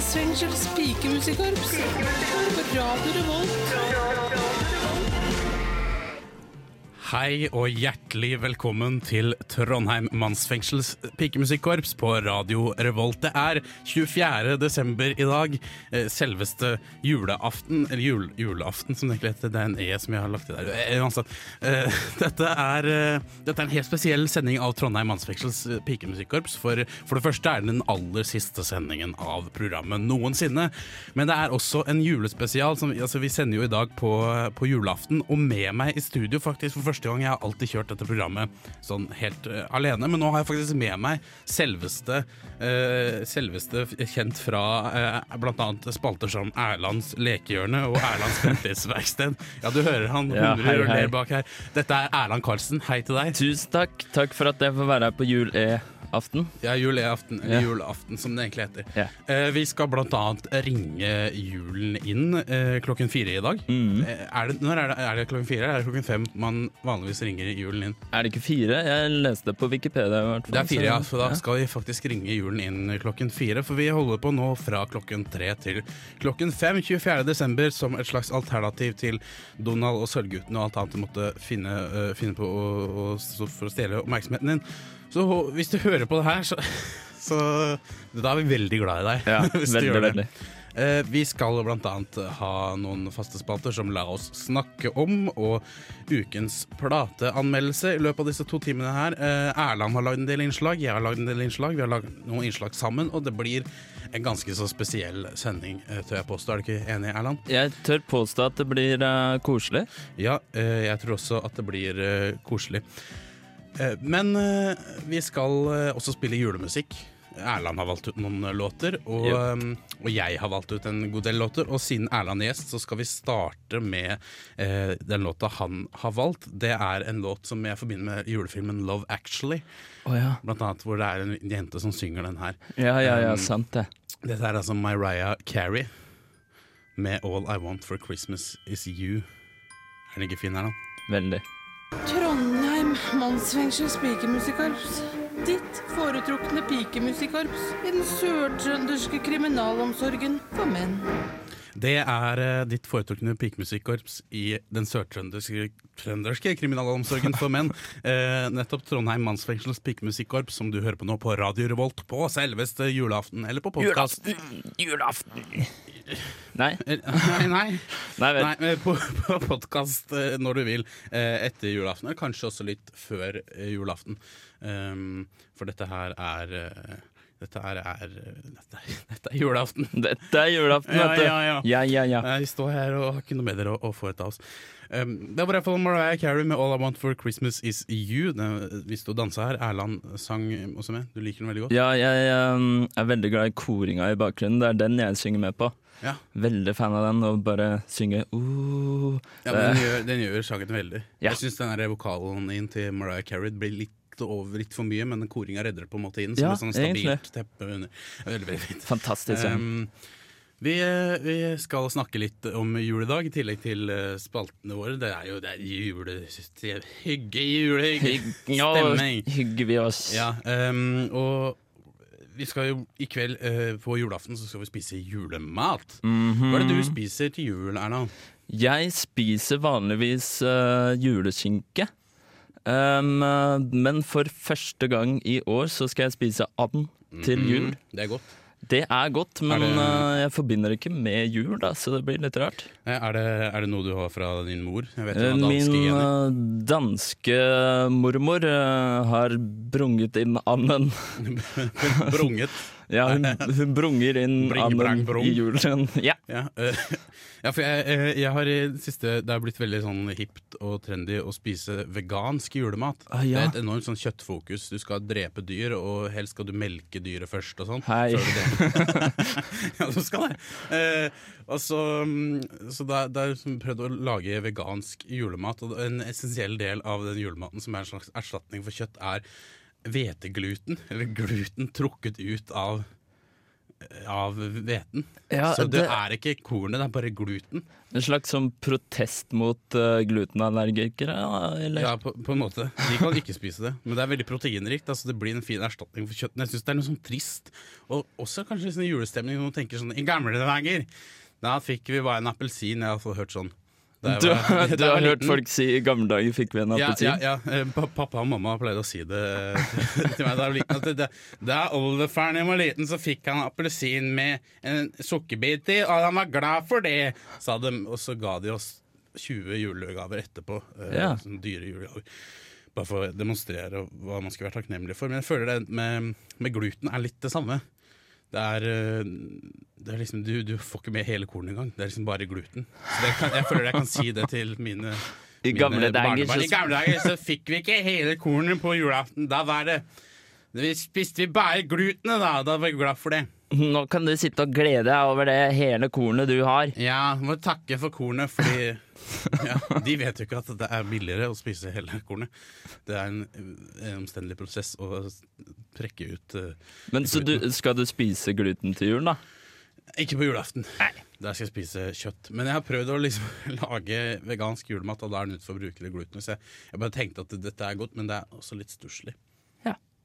Mannsfengsels pikemusikkorps. På Radio Revolt. Hei og hjertelig velkommen til Trondheim mannsfengsels pikemusikkorps på Radio Revolt. Det er 24. desember i dag, eh, selveste juleaften, eller jul, juleaften som det egentlig heter. Det er en E som jeg har lagt i der. Eh, Uansett. Eh, Dette er, dette er en helt spesiell sending av Trondheim mannsfengsels pikemusikkorps. For, for det første er den den aller siste sendingen av programmet noensinne. Men det er også en julespesial. Som, altså, vi sender jo i dag på, på julaften, og med meg i studio faktisk for første gang. Jeg har alltid kjørt dette programmet sånn helt uh, alene, men nå har jeg faktisk med meg selveste, uh, selveste kjent fra uh, bl.a. spalter som Erlands lekehjørne og Erlands fremtidsverksted. Ja, du hører han Ja, hundre ned bak her. Dette er Erland Karlsen. Hei til deg. Tusen takk. Takk for at jeg får være her på jul-e-aften. Ja, juleaften, eller Ja. julaften som det egentlig heter. Ja. Eh, vi skal blant annet ringe julen inn eh, klokken fire i dag. Mm. Eh, er, det, når er, det, er det klokken fire? eller Er det klokken fem man vanligvis ringer julen inn? Er det ikke fire? Jeg leste det på Wikipedia. i hvert fall. Det er fire, ja. så- da skal vi faktisk ringe julen inn klokken fire. For vi holder på nå fra klokken tre til klokken fem 24. desember som et slags alternativ til Donald og Sølvgutten og alt annet du måtte finne, uh, finne på å, å, for å stjele oppmerksomheten din. Så hvis du hører på det her, så, så Da er vi veldig glad i deg. Ja, veldig, veldig. Eh, vi skal annet ha noen faste spalter som La oss snakke om, og ukens plateanmeldelse i løpet av disse to timene her. Eh, Erland har lagd en del innslag, jeg har lagd en del innslag, vi har lagd noen innslag sammen, og det blir en ganske så spesiell sending, eh, tør jeg påstå. Er du ikke enig, Erland? Jeg tør påstå at det blir uh, koselig. Ja, eh, jeg tror også at det blir uh, koselig. Eh, men eh, vi skal eh, også spille julemusikk. Erland har valgt ut noen låter, og, Yep. og jeg har valgt ut en god del låter. Og siden Erland er gjest, så skal vi starte med eh, den låta han har valgt. Det er en låt som jeg forbinder med julefilmen Love Actually. Oh, ja. Blant annet hvor det er en jente som synger den her. Ja, ja, ja, Um, sant det. Dette er altså Mariah Carey med All I Want for Christmas Is You. Er den ikke fin, Erland? Veldig. Trondheim Mannsfengsels pikemusikkorps. Ditt foretrukne pikemusikkorps i den sørtrønderske kriminalomsorgen for menn. Det er eh, ditt foretrukne pikemusikkorps i den sørtrønderske kriminalomsorgen for menn. Eh, nettopp Trondheim mannsfengsels pikemusikkorps, som du hører på nå på Radio Revolt på selveste julaften, eller på podkast. Julaften! Nei, Nei, nei. nei vel. nei eh, på, på podkast når du vil eh, etter julaften, eller kanskje også litt før eh, julaften. Um, for dette her er eh, dette her er dette, dette er julaften. Dette er julaften, Ja, vet ja, ja. ja, ja, ja. Jeg står her og har ikke noe bedre å, å foreta oss. Um, det var i hvert fall Mariah Carey med 'All I Want for Christmas Is You'. Det, hvis du dansa her, Erland sang også med. Du liker den veldig godt. Ja, jeg jeg er veldig glad i koringa i bakgrunnen. Det er den jeg synger med på. Ja, Veldig fan av den, og bare synge uh, ja den gjør, den gjør sangen veldig. Ja. Jeg syns den vokalen inn til Mariah Carey blir litt over litt for mye, men koringa redder det på en måte inn. Som Ja, et sånn stabilt egentlig. teppe under. Er Veldig, veldig fint. Fantastisk. Um, vi, vi skal snakke litt om juledag, i tillegg til eh, spaltene våre. Det er jo det er jule... Hygge jule... Ja, Stemning. hygger vi oss. Ja, um, og vi skal jo i kveld uh, på julaften så skal vi spise julemat. Mhm. Hva er det du spiser til jul, Erna? Jeg spiser vanligvis uh, juleskinke. Um, men for første gang i år så skal jeg spise and til jul. Mm, det er godt. Det er godt, men Er det- uh, jeg forbinder det ikke med jul, da, så det blir litt rart. Eh, Er det, er det noe du har fra din mor? Vet danske Min uh, danske mormor uh, har brunget inn anden. Brunget. Ja, hun, hun brunger inn Bring, brang, brung. i julen. Ja. Ja, uh, ja for jeg, eh, jeg har i det siste Det har blitt veldig sånn hipt og trendy å spise vegansk julemat. Ah, ja. Det er et enormt sånn kjøttfokus. Du skal drepe dyr, og helst skal du melke dyret først og sånn. Hei. ja, du skal det. Uh, og så mm, så da, da har jeg liksom prøvd å lage vegansk julemat, og en essensiell del av den julematen som er en slags erstatning for kjøtt, er hvetegluten. Eller gluten trukket ut av av hveten. Ja, så det, det- er ikke kornet, det er bare gluten. En slags sånn protest mot uh, glutenallergikere? Eller? Ja, på, på en måte. De kan ikke spise det, men det er veldig proteinrikt. Altså det blir en fin erstatning for kjøtt. Men jeg syns det er noe sånn trist. Og også kanskje sånn julestemning når man tenker sånn I gamle dager, da fikk vi bare en appelsin. Jeg har hørt sånn. Du, var- du har hørt folk si i gamle dager fikk vi en appelsin? ja, ja. ja, Pappa og mamma pleide å si det til meg da jeg var liten. At det, da oldefaren var liten, så fikk han appelsin med en sukkerbit i, og han var glad for det, sa de. Og så ga de oss 20 julegaver etterpå. eh, Ja. Sånn dyre julegaver. Bare for å demonstrere hva man skal være takknemlig for. Men jeg føler det med, med gluten er litt det samme. Det er, eh, det er liksom, du, du får ikke med hele kornet engang. Det er liksom bare gluten. Så det kan, jeg føler jeg kan si det til mine I gamle dager I gamle dager så fikk vi ikke hele kornet på julaften. Da var det Vi spiste vi bare glutenet, da. Da var vi glad for det. Nå kan du sitte og glede deg over det hele kornet du har. Ja, må takke for kornet, fordi ja, De vet jo ikke at det er billigere å spise hele kornet. Det er en, en omstendelig prosess å trekke ut uh, Men så du, skal du spise gluten til jul, da? Ikke på julaften. Nei. Der skal jeg spise kjøtt. Men jeg har prøvd å liksom lage vegansk julemat, og da er den nødt for å bruke det glutenet. Så jeg, jeg bare tenkte at dette er godt, men det er også litt stusslig.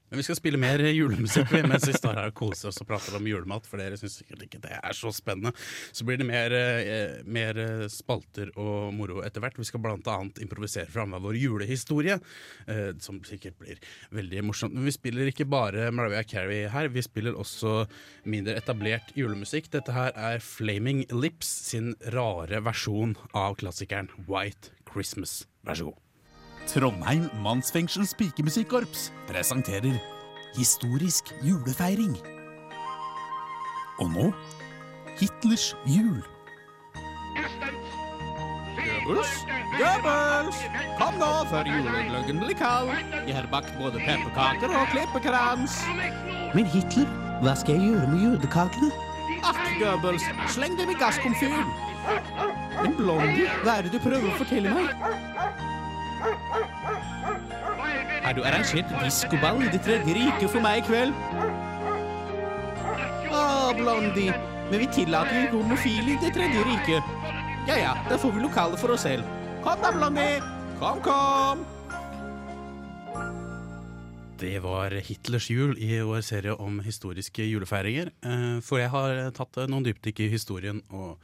Men vi skal spille mer julemusikk vi, mens vi står her og koser oss og prater om julemat, for dere syns sikkert ikke det er så spennende. Så blir det mer, eh, mer eh, spalter og moro etter hvert. Vi skal annet improvisere fram vår julehistorie, eh, som sikkert blir veldig morsomt. Men vi spiller ikke bare Mariah Carey her, vi spiller også mindre etablert julemusikk. Dette her er Flaming Lips sin rare versjon av klassikeren White Christmas. Vær så god. Trondheim Mannsfengsels pikemusikkorps presenterer Historisk julefeiring. Og nå Hitlers jul. Goebbels, Goebbels, kom nå før julegløggen blir kald. Jeg har bakt både pepperkaker og klippekrans. Men Hitler, hva skal jeg gjøre med jødekakene? Ach, Goebbels, sleng dem i gasskomfyren. Men Blondie, hva er det du prøver å fortelle meg? Har du arrangert diskoball i Det tredje riket for meg i kveld? Å, Blondie, men vi tillater ikke homofile i Det tredje riket. Ja ja, da får vi lokale for oss selv. Kom da, Blondie. Kom, kom. Det var Hitlers jul i vår serie om historiske julefeiringer. Eh, For jeg har tatt noen dypdykk i historien og,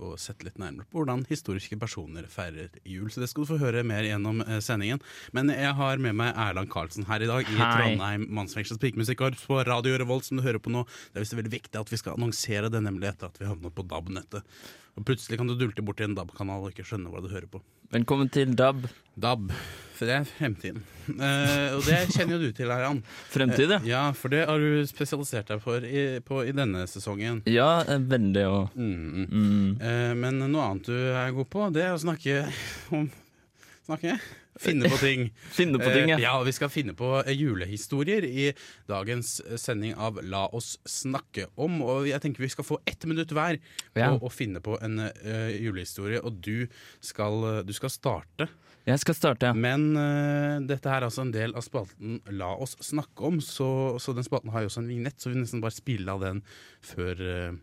og sett litt nærmere på hvordan historiske personer feirer jul. Så det skal du få høre mer gjennom eh, sendingen. Men jeg har med meg Erland Karlsen her i dag i Hei. Trondheim Mannsfengsels pikemusikkorps på Radio Revolt, som du hører på nå. Det er visst veldig viktig at vi skal annonsere det, nemlig etter at vi havnet på DAB-nettet. Og plutselig kan du dulte bort i en DAB-kanal og ikke skjønne hva du hører på. Velkommen til DAB. DAB, for det er fremtiden. Eh, og det kjenner jo du til, Erland. Fremtid, ja. Eh, Ja, for det har du spesialisert deg for i, på, i denne sesongen. Ja, eh, veldig òg. Mm. mm. Eh, men noe annet du er god på, det er å snakke om Snakke? Finne på ting. Finne på ting, Eh, ja. ja, vi skal finne på eh, julehistorier i dagens eh, sending av La oss snakke om. Og jeg tenker vi skal få ett minutt hver på Ja. å finne på en uh, julehistorie. Og du skal, du skal starte. Jeg skal starte, ja. Men uh, dette her er altså en del av spalten La oss snakke om, så, så den spalten har jo også en vignett, så vi nesten bare spiller av den før, eh,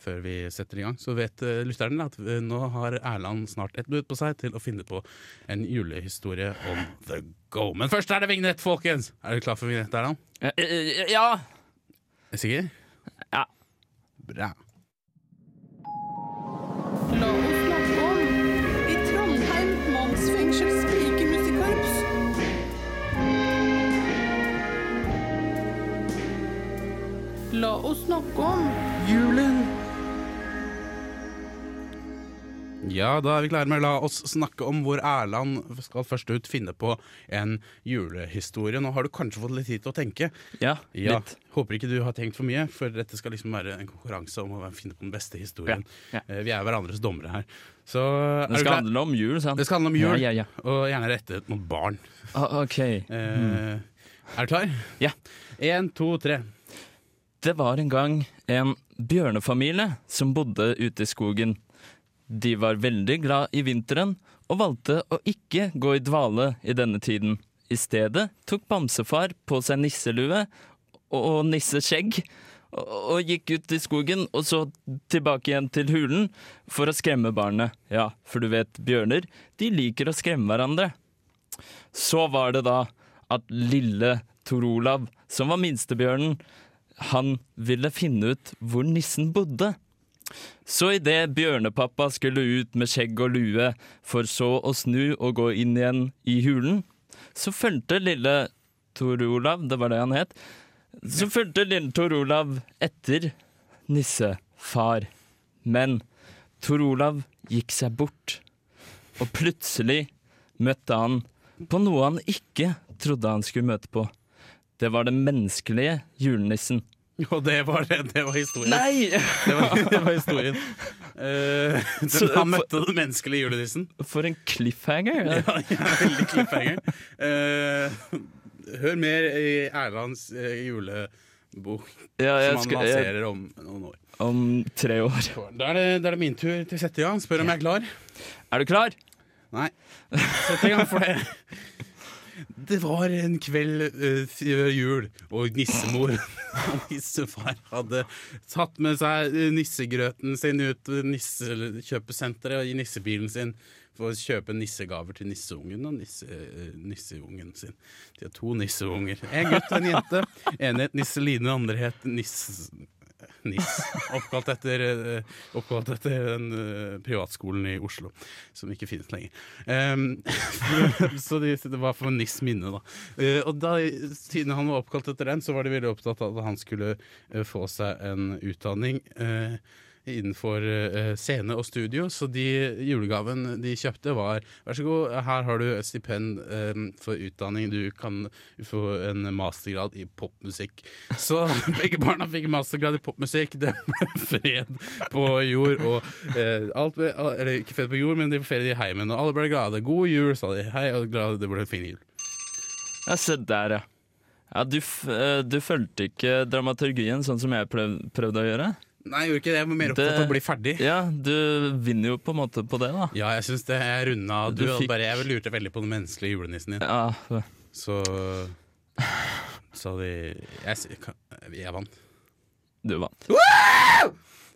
før vi setter i gang. Så vet uh, lytterne at uh, nå har Erland snart ett minutt på seg til å finne på en julehistorie om The Go. Men først er det vignett, folkens! Er du klar for vignett, Erland? Ja! Er du sikker? Ja. Bra. La oss snakke om i Trondheim mannsfengsels pikemusikkorps. La oss snakke om Julen! Ja, da er vi klare med La oss snakke om hvor Erland skal først ut finne på en julehistorie. Nå har du kanskje fått litt tid til å tenke. Ja, Ja, litt. Håper ikke du har tenkt for mye, for dette skal liksom være en konkurranse om å finne på den beste historien. Ja, ja. Vi er hverandres dommere her. Så er Det skal handle om jul, sant? Det skal handle om jul, Ja, ja, ja. og gjerne rettet mot barn. Ah, ok. Eh, Er du klar? Ja. Én, to, tre. Det var en gang en bjørnefamilie som bodde ute i skogen. De var veldig glad i vinteren og valgte å ikke gå i dvale i denne tiden. I stedet tok bamsefar på seg nisselue og nisseskjegg og, gikk ut i skogen, og så tilbake igjen til hulen for å skremme barnet. Ja, for du vet, bjørner, de liker å skremme hverandre. Så var det da at lille Tor Olav, som var minstebjørnen, han ville finne ut hvor nissen bodde. Så idet bjørnepappa skulle ut med skjegg og lue, for så å snu og gå inn igjen i hulen, så fulgte lille Tor Olav, det var det han het, så fulgte lille Tor Olav etter nissefar. Men Tor Olav gikk seg bort, og plutselig møtte han på noe han ikke trodde han skulle møte på. Det var den menneskelige julenissen. Og det var, det, var historien. Nei! Det var, det var historien. Uh, den, Så- han møtte den menneskelige julenissen. For en cliffhanger. Ja, ja, veldig cliffhanger. Uh, hør mer i Erlands uh, julebok, Ja, som han skal, lanserer om noen år. om tre år. Da er, det, da er det min tur til å sette i gang. Spør om jeg er klar. Er du klar? Nei. Sett i gang for det. Det var en kveld uh, før jul, og nissemor og nissefar hadde tatt med seg eh, nissegrøten sin ut til nissekjøpesenteret i nissebilen sin for å kjøpe nissegaver til nisseungen og nisse, uh, nisseungen sin. De har to nisseunger. En gutt og en jente. En het Nisseline, andre het Niss... Niss. Oppkalt etter, eh, oppkalt etter den eh, privatskolen i Oslo, som ikke finnes lenger. Um, så de, det var for NIS minne, da. Eh, og da, siden han var oppkalt etter den, så var de veldig opptatt av at han skulle få seg en utdanning eh, innenfor eh, scene og studio. Så de julegaven de kjøpte, var vær så god, her har du et stipend eh, for utdanning. Du kan få en mastergrad i popmusikk. Så begge barna fikk mastergrad i popmusikk. Det ble fred på jord. Og eh, alt ble, eller ikke fred på jord, men de ble fred i heimen. Og alle ble glade. God jul, sa de. Hei, og glad, det ble en fin jul. Ja, se der, ja. ja du, du fulgte ikke dramaturgien sånn som jeg prøv prøvde å gjøre? Nei, jeg gjorde ikke det. Jeg var mer opptatt av å bli ferdig. Ja, du vinner jo på en måte på det, da. Ja, jeg syns det er runda. Du, Du fikk- bare, jeg lurte veldig på den menneskelige julenissen din. Ja, Så Så de Jeg, jeg, jeg vant. du vant.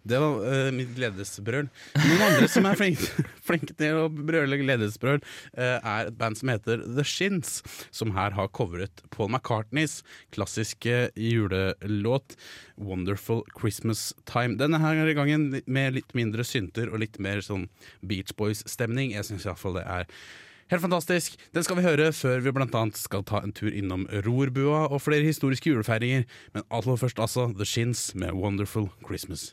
Det var uh, mitt gledesbrøl. Noen andre som er flinke, flinke til å brøle gledesbrøl, uh, er et band som heter The Shins, som her har covret Paul McCartneys klassiske julelåt 'Wonderful Christmas Time'. Denne her gangen med litt mindre synter og litt mer sånn Beach Boys-stemning. Jeg syns iallfall det er Helt fantastisk. Den skal vi høre før vi annet skal ta en tur innom Rorbua og flere historiske julefeiringer. Men aller først altså The Shins med 'Wonderful Christmas'.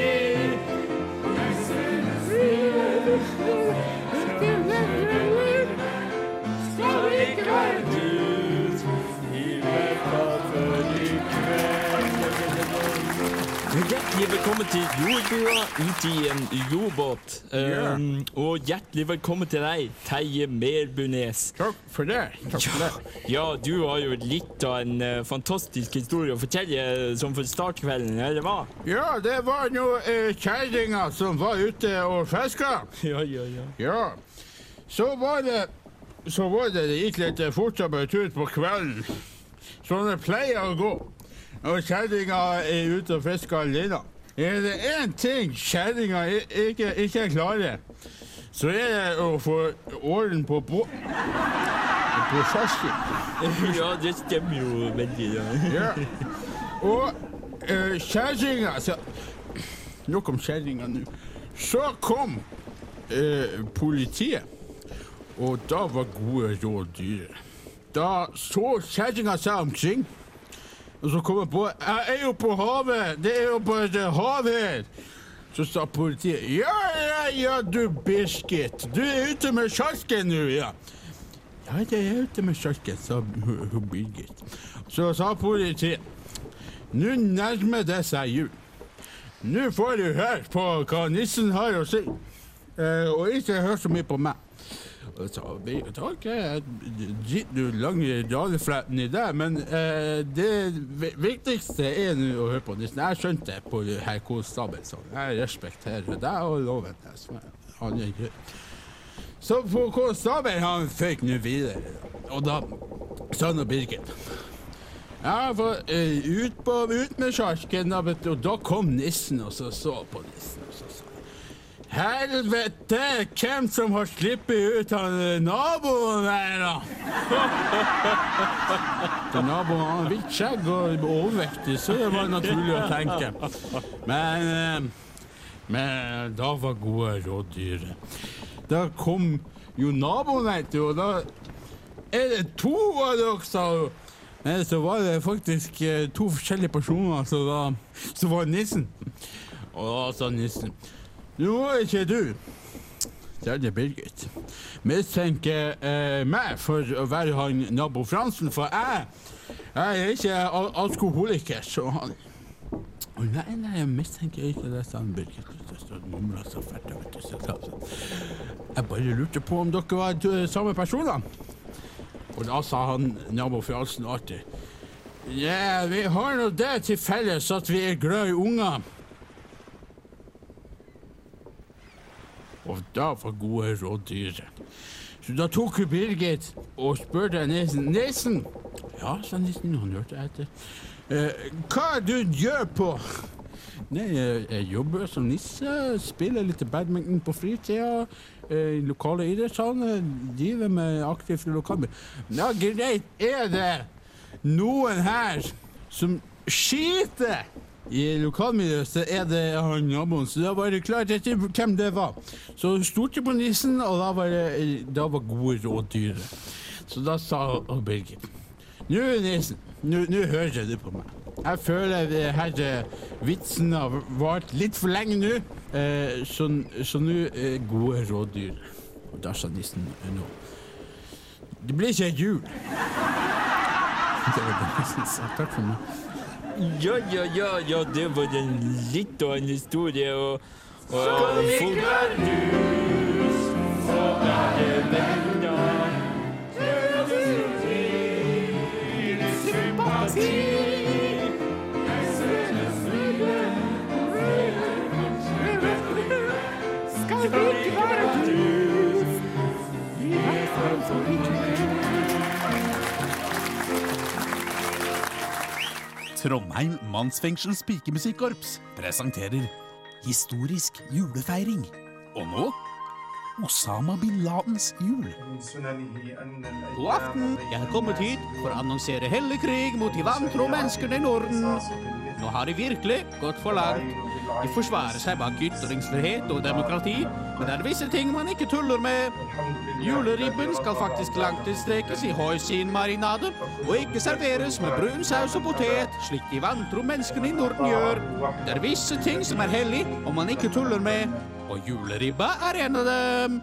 velkommen til jordbua ut i en robåt. Um, og hjertelig velkommen til deg, Terje Merbunes. Takk for det. Takk for det. Ja, du har jo litt av en uh, fantastisk historie å fortelle eh, som for startkvelden, eller hva? Ja, det var nå uh, kjerringa som var ute og fiska. Ja, ja, ja. Ja. Så var det Så var det det gikk litt fortere ut på kvelden. Sånn det pleier å gå. Og kjerringa er ute og fisker alene. Er det én ting kjerringa ikke, ikke klarer, så er det å få orden på bå... På fersken. Ja, det stemmer jo veldig. Ja. Ja. Og uh, kjerringa Nok om kjerringa nå. Så kom eh, politiet, og da var gode råd dyre. Da så kjerringa seg omkring, og så kom jeg på Jeg er jo på havet! Det er jo på et hav her! Så sa politiet Ja, ja, ja, du Birgit. Du er ute med sjarken nå, ja. Ja, det er jeg ute med sjarken, sa hun Birgit. Så sa politiet Nå nærmer det seg jul. Nå får du høre på hva nissen har å si, eh, og ikke hør så mye på meg. Birgit, ok, jeg driter du lange radiofletten i det, men eh, det viktigste er nå å høre på nissen. Jeg skjønte på herr Konstabel, så jeg respekterer det og loven. så Han er grei. Så på Konstabel han føyk nå videre, og da sa nå Birgit ja, for uh, ut, på, ut med sjarken, og da kom nissen og så, så på nissen. og så sa han, Helvete, hvem som har sluppet ut han naboen der, da? For naboen har hvitt skjegg og overvektig, så det var naturlig å tenke. Men, eh, men da var gode rådyr. Da kom jo naboen, du, og da er det to av dere, sa hun. Men så var det faktisk eh, to forskjellige personer som var, som var nissen. Og da sa nissen Nå er ikke du, det Birgit, mistenke eh, meg for å være han nabo Fransen, for jeg, jeg er ikke al alkoholiker, så han Nei, nei, jeg mistenker ikke det, sa Birgit. Så fælt. vet du, jeg bare lurte på om dere var to samme personer. Og da sa han nabo Fransen artig. Ja, vi har nå det til felles at vi er glad i unger. Og da var gode rådyret. Så da tok hun Birgit og spurte nissen. Nissen! Ja, sa nissen, han hørte etter. Eh, hva er du gjør på? Nei, jeg, jeg jobber som nisse, spiller litt badminton på fritida. Eh, lokale idrettshaller, driver med aktivt lokal... Ja, greit, er det noen her som skiter i lokalmiljøet, er det han naboen. Så da var det klart etter hvem det var. Så hun stolte på nissen, og da var, det, da var gode rådyret. Så da sa Birgit Nå, nissen, nå hører du på meg. Jeg føler det her eh, vitsen har vart litt for lenge nå, eh, så nå er gode rådyr. Og da sa nissen eh, nå Det blir ikke jul. Det var det nissen sa. Takk for meg. Ja, ja, ja, ja, det var en litt av en historie, og, og folk Trondheim Mannsfengsels pikemusikkorps presenterer historisk julefeiring. Og nå Osama bin Ladens jul. God aften. Jeg har kommet hit for å annonsere hellig krig mot de vantro menneskene i Norden. Nå har de virkelig gått for langt. De forsvarer seg bak ytringsfrihet og demokrati, men det er visse ting man ikke tuller med. Juleribben skal faktisk langtidsstekes i hoisinmarinade og ikke serveres med brun saus og potet, slik de vantro menneskene i Norden gjør. Det er visse ting som er hellig og man ikke tuller med, og juleribba er en av dem.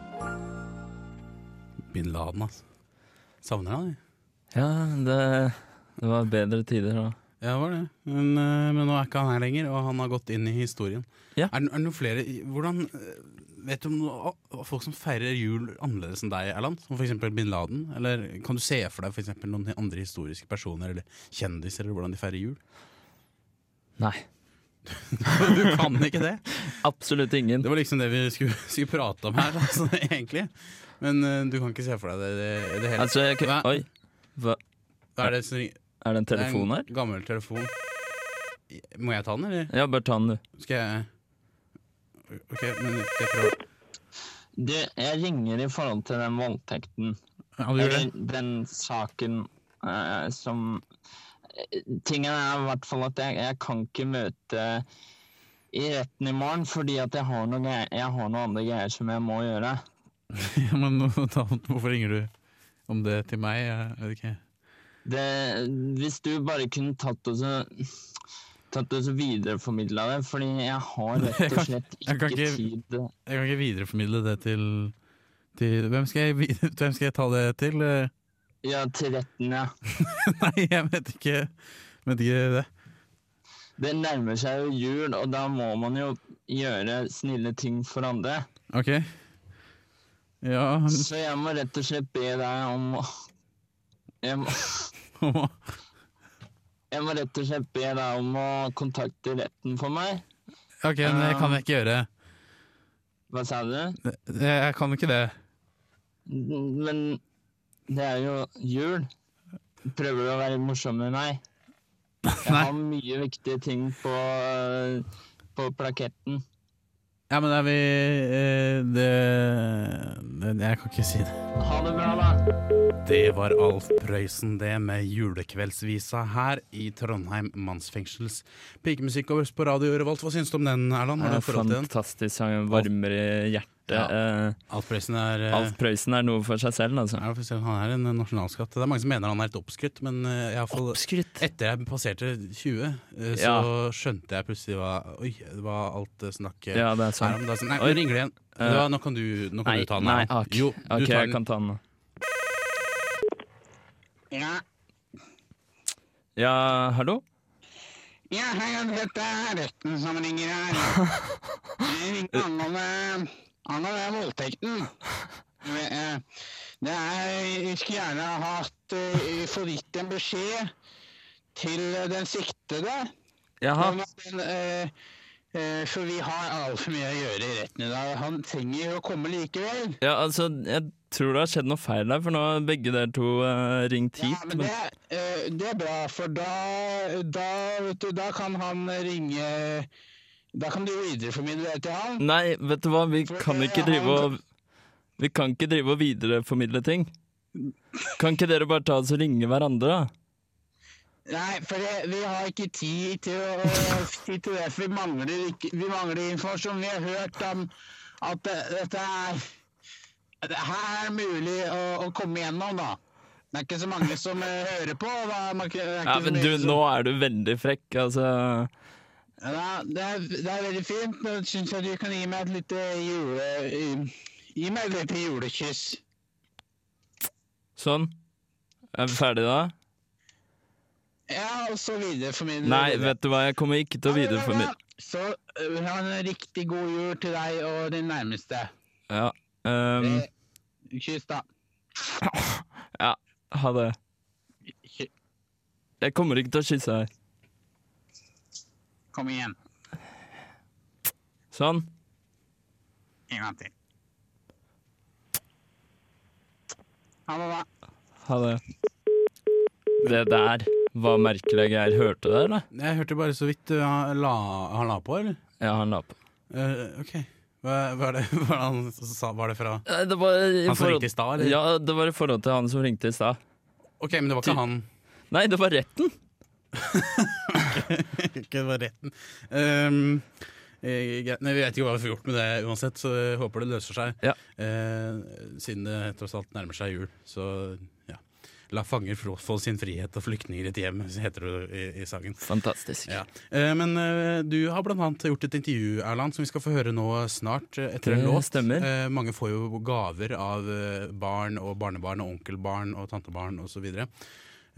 Bin Laden, altså. Savner han, jeg. Ja, det, det var bedre tider da. Ja, det var det. Men, eh, men nå er ikke han her lenger, og han har gått inn i historien. Ja. Er, det- er det noen flere Hvordan eh, Vet du om noen folk som feirer jul annerledes enn deg, Erland? Som f.eks. bin Laden? Eller kan du se for deg for eksempel noen andre historiske personer eller kjendiser, eller hvordan de feirer jul? Nei, Du kan ikke det? absolutt ingen. Det var liksom det vi skulle, skulle prate om her, altså, egentlig. Men uh, du kan ikke se for deg det, det, det hele Altså, jeg, Hva- oi, hva, Hva er det som er det en Det er telefon her? en gammel telefon. Må jeg ta den, eller? Ja, bare ta den du. Skal jeg Ok, men skal jeg prøve? Du, jeg ringer i forhold til den voldtekten. Ja, du gjør det? Eller den saken uh, som Tingen er i hvert fall at jeg, jeg kan ikke møte i retten i morgen fordi at jeg har noe, jeg har noe andre greier som jeg må gjøre. Ja, men da, hvorfor ringer du om det til meg? Jeg vet ikke. Det, hvis du bare kunne tatt og så Tatt og videreformidla det, fordi jeg har rett og slett slett jeg kan ikke ikke- tid Jeg kan ikke videreformidle det til, til hvem, skal jeg, hvem skal jeg ta det til? Ja, til retten, ja. Nei, jeg vet ikke, vet ikke det. Det nærmer seg jo jul, og da må man jo gjøre snille ting for andre. Ok. Ja, Så jeg må rett og slett be deg om å jeg må, jeg må rett og slett be deg om å kontakte retten for meg. OK, men det kan jeg ikke gjøre. Hva sa du? Jeg kan ikke det. Men det er jo jul. Prøver du å være morsom med meg? Jeg har mye viktige ting på, på plaketten. Ja, men er vi eh, det, det Jeg kan ikke si det. Ha det bra, da. Det var Alf Prøysen, det, med julekveldsvisa her i Trondheim mannsfengsels pikemusikkovers på Radio Revolt. Hva syns du om den, Erland? Har du forhold til den? Fantastisk sang. Varmer i hjertet. Ja. Eh, Alf Prøysen er eh, Alf Prøysen er noe for seg selv, altså. ja, Han er en nasjonalskatt. Det er mange som mener han er et oppskrytt, men eh, fall Oppskrytt. etter jeg passerte 20, eh, så skjønte jeg plutselig hva Oi, det var alt snakket Ja, det er her sånn. om. Da, så- nei, nå ringer det igjen. Da, nå kan du, nå kan Nei, du ta den. nei, ak. Jo, du OK, tar jeg kan ta den nå. Ja, Ja, hallo? ja hei, dette er retten som ringer her. Jeg ringer angående, angående voldtekten. Eh, Det er, jeg skulle gjerne ha hatt eh, gitt en beskjed til den siktede. Jaha. den, eh, eh, For vi har altfor mye å gjøre i retten i dag. Han trenger jo å komme likevel. Ja, altså, jeg tror det har skjedd noe feil der, for nå har begge dere to ringt ringt Ja, hit. men det, eh, det er bra, for da, da, vet du, da kan han ringe Da kan du videreformidle det til han. Nei, vet du hva, vi For, kan eh, ikke drive og Vi kan ikke drive og videreformidle ting. Kan ikke dere bare ta oss og ringe hverandre, da? Nei, for det, vi har ikke tid til, å, tid til det, for vi mangler, ikke, vi mangler informasjon. Vi har hørt om at det, dette er det her er mulig å, å komme gjennom, da. Det er ikke så mange som eh, hører på. Da. Det er ikke Ja, men du, som- nå er du veldig frekk, altså. Ja, det, er, det er veldig fint. Nå syns jeg du kan gi meg et lite jule... Gi meg et lite julekyss. Sånn. Er vi ferdige da? Ja, og så videreformidle Nei, vet du hva, jeg kommer ikke til å Ja, ja, videreformidle. Så uh, ha en riktig god jul til deg og din nærmeste. Ja. Eh, Kyss, da. ja, ha det. Jeg kommer ikke til å kysse deg. Kom igjen. Sånn. En gang til. Ha det, da. Ha det. Det der var merkelig, Geir. Hørte du det, eller? Jeg hørte bare så vidt uh, han la, han la på, eller? Ja, han la på. Uh, OK. Hva, hva er det hva han sa? Var det fra Det var i Han som ringte i stad, eller? Ja, det var i forhold til han som ringte i stad. OK, men det var ikke han Nei, det var retten. Ikke det var retten. Um. Nei, vi vet ikke hva vi får gjort med det uansett, så jeg håper det løser seg. Ja. Eh, siden det tross alt nærmer seg jul, så ja. La fanger få sin frihet og flyktninger et hjem, heter det i, i sangen. Fantastisk. Ja. Eh, men eh, du har blant annet gjort et intervju, Erland, som vi skal få høre nå snart etter Det en låt. stemmer. Eh, mange får jo gaver av barn og barnebarn og onkelbarn og tantebarn osv. Og alle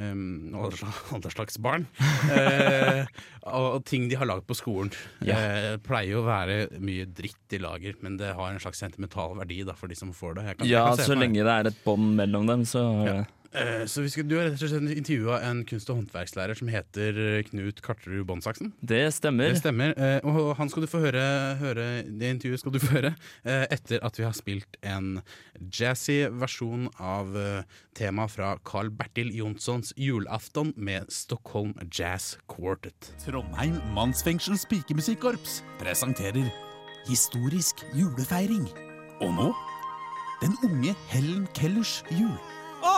slags- alle slags barn. Eh, og, ting de har lagd på skolen. Ja. Eh, pleier jo å være mye dritt i lager, men det har en slags sentimental verdi da, for de som får det. Kan- Ja, så lenge det er et bånd mellom dem, så Ja. Eh, så vi skal, Du har rett og slett intervjua en kunst- og håndverkslærer som heter eh, Knut Karterud Båndsaksen. Det stemmer. Det stemmer. eh, Og han skal du få høre, høre Det intervjuet skal du få høre etter at vi har spilt en jazzy versjon av temaet fra Carl Bertil Jonssons julaften med Stockholm Jazz Quartet. Trondheim mannsfengsels pikemusikkorps presenterer historisk julefeiring. Og nå den unge Helen Kellers jul. Å,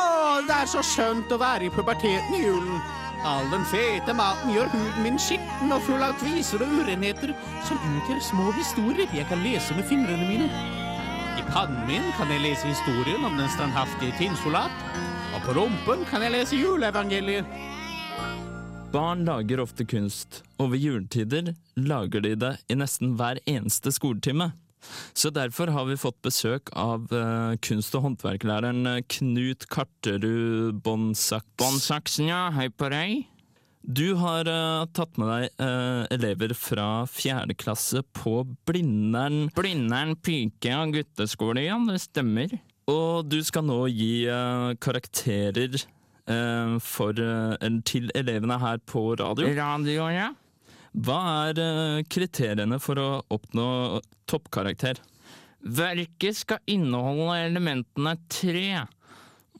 det er så skjønt å være i puberteten i julen. All den fete maten gjør huden min skitten og full av kviser og urenheter som utgjør små historier jeg kan lese med fingrene mine. I pannen min kan jeg lese historien om den standhaftige tinnsoldat, og på rumpen kan jeg lese juleevangeliet. Barn lager ofte kunst, og ved juletider lager de det i nesten hver eneste skoletime. Så derfor har vi fått besøk av uh, kunst- og håndverklæreren eh, Knut Karterud Båndsaks. Bonsaksen, ja. Hei på deg. Du har uh, tatt med deg uh, elever fra fjerde klasse på Blindern Blindern pike- og gutteskole, ja, det stemmer. Og du skal nå gi karakterer for, til elevene her på radio. Radio, ja. Hva er eh, kriteriene for å oppnå toppkarakter? Verket skal inneholde elementene tre.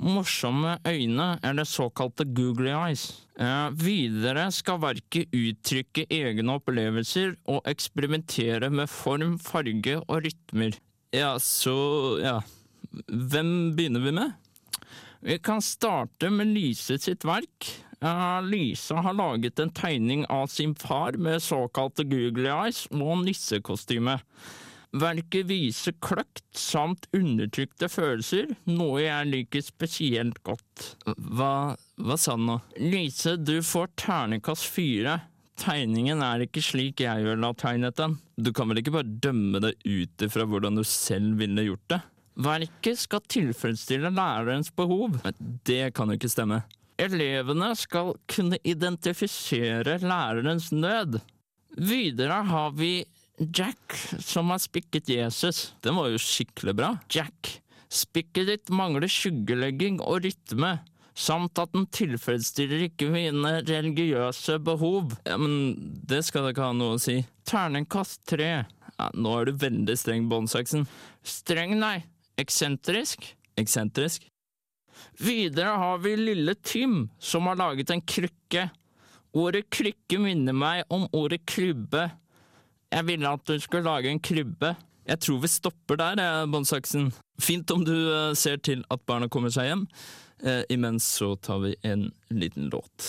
Morsomme øyne, eller såkalte googly eyes. Eh, videre skal verket uttrykke egne opplevelser og eksperimentere med form, farge og rytmer. Ja, så ja. Hvem begynner vi med? Vi kan starte med Lyse sitt verk. Lise har laget en tegning av sin far med såkalte googly eyes og nissekostyme. Verket viser kløkt samt undertrykte følelser, noe jeg liker spesielt godt. Hva, hva sa han nå? Lise, du får ternekast fire. Tegningen er ikke slik jeg ville ha tegnet den. Du kan vel ikke bare dømme det ut ifra hvordan du selv ville gjort det? Verket skal tilfredsstille lærerens behov. Men det kan jo ikke stemme. Elevene skal kunne identifisere lærerens nød. Videre har vi Jack, som har spikket Jesus. Den var jo skikkelig bra. Jack, spikket ditt mangler skyggelegging og rytme, samt at den tilfredsstiller ikke mine religiøse behov. Ja, men det skal da ikke ha noe å si. Terningkast tre. Ja, nå er du veldig streng, Båndsaksen. Streng, nei. Eksentrisk. Eksentrisk. Videre har vi lille Tim, som har laget en krykke. Ordet krykke minner meg om ordet krybbe. Jeg ville at du skulle lage en krybbe. Jeg tror vi stopper der, Båndsaksen. Fint om du eh, ser til at barna kommer seg hjem. Eh, imens så tar vi en liten låt.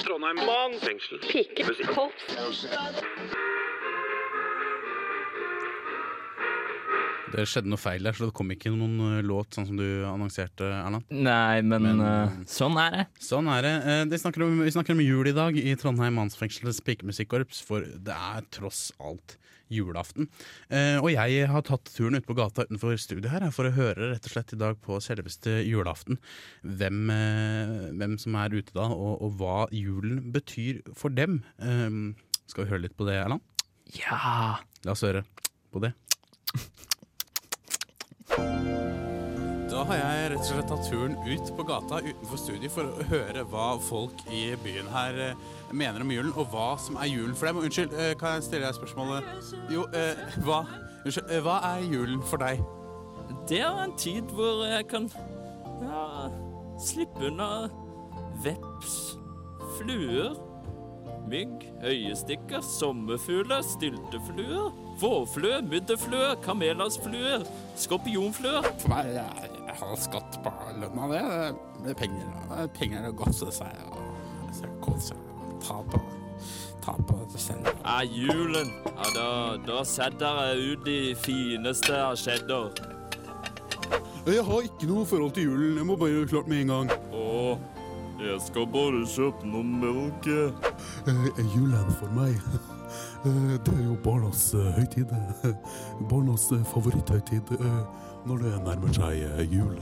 Trondheim mannsfengsel. Det skjedde noe feil der, så det kom ikke noen eh, låt sånn som du annonserte, Erland. Nei, men, Men, uh, sånn er det. Sånn er det. Det snakker om, vi snakker om jul i dag i Trondheim mannsfengsels pikemusikkorps, for det er tross alt julaften. Eh, og jeg har tatt turen ut på gata utenfor studiet her for å høre rett og slett i dag på selveste julaften hvem, hvem som er ute da, og, og hva julen betyr for dem. Skal vi høre litt på det, Erland? Ja. La oss høre på det. Da har jeg rett og slett tatt turen ut på gata utenfor studiet for å høre hva folk i byen her eh, mener om julen, og hva som er julen for dem. Og Unnskyld, eh, kan jeg stille deg spørsmålet? Jo, eh, hva, unnskyld, hva er julen for deg? Det er en tid hvor jeg kan ja, slippe unna veps, fluer, mygg, øyestikker, sommerfugler, styltefluer, vårflue, mudderflø, kamelasflue, skorpionflue. For meg, jeg, jeg har skatt på lønna, det. det er penger, det er penger å godse seg og så kose seg. Ta på, ta på det selv. Er julen, ja da, da setter jeg ut de fineste av cheddar. Jeg har ikke noe forhold til julen. Jeg må bare gjøre klart med en gang. Å, jeg skal bare kjøpe noe melk. Er julen for meg, eh, det er jo barnas eh, høytid. Eh, Barnas eh, favoritthøytid eh, når det nærmer seg eh, jul.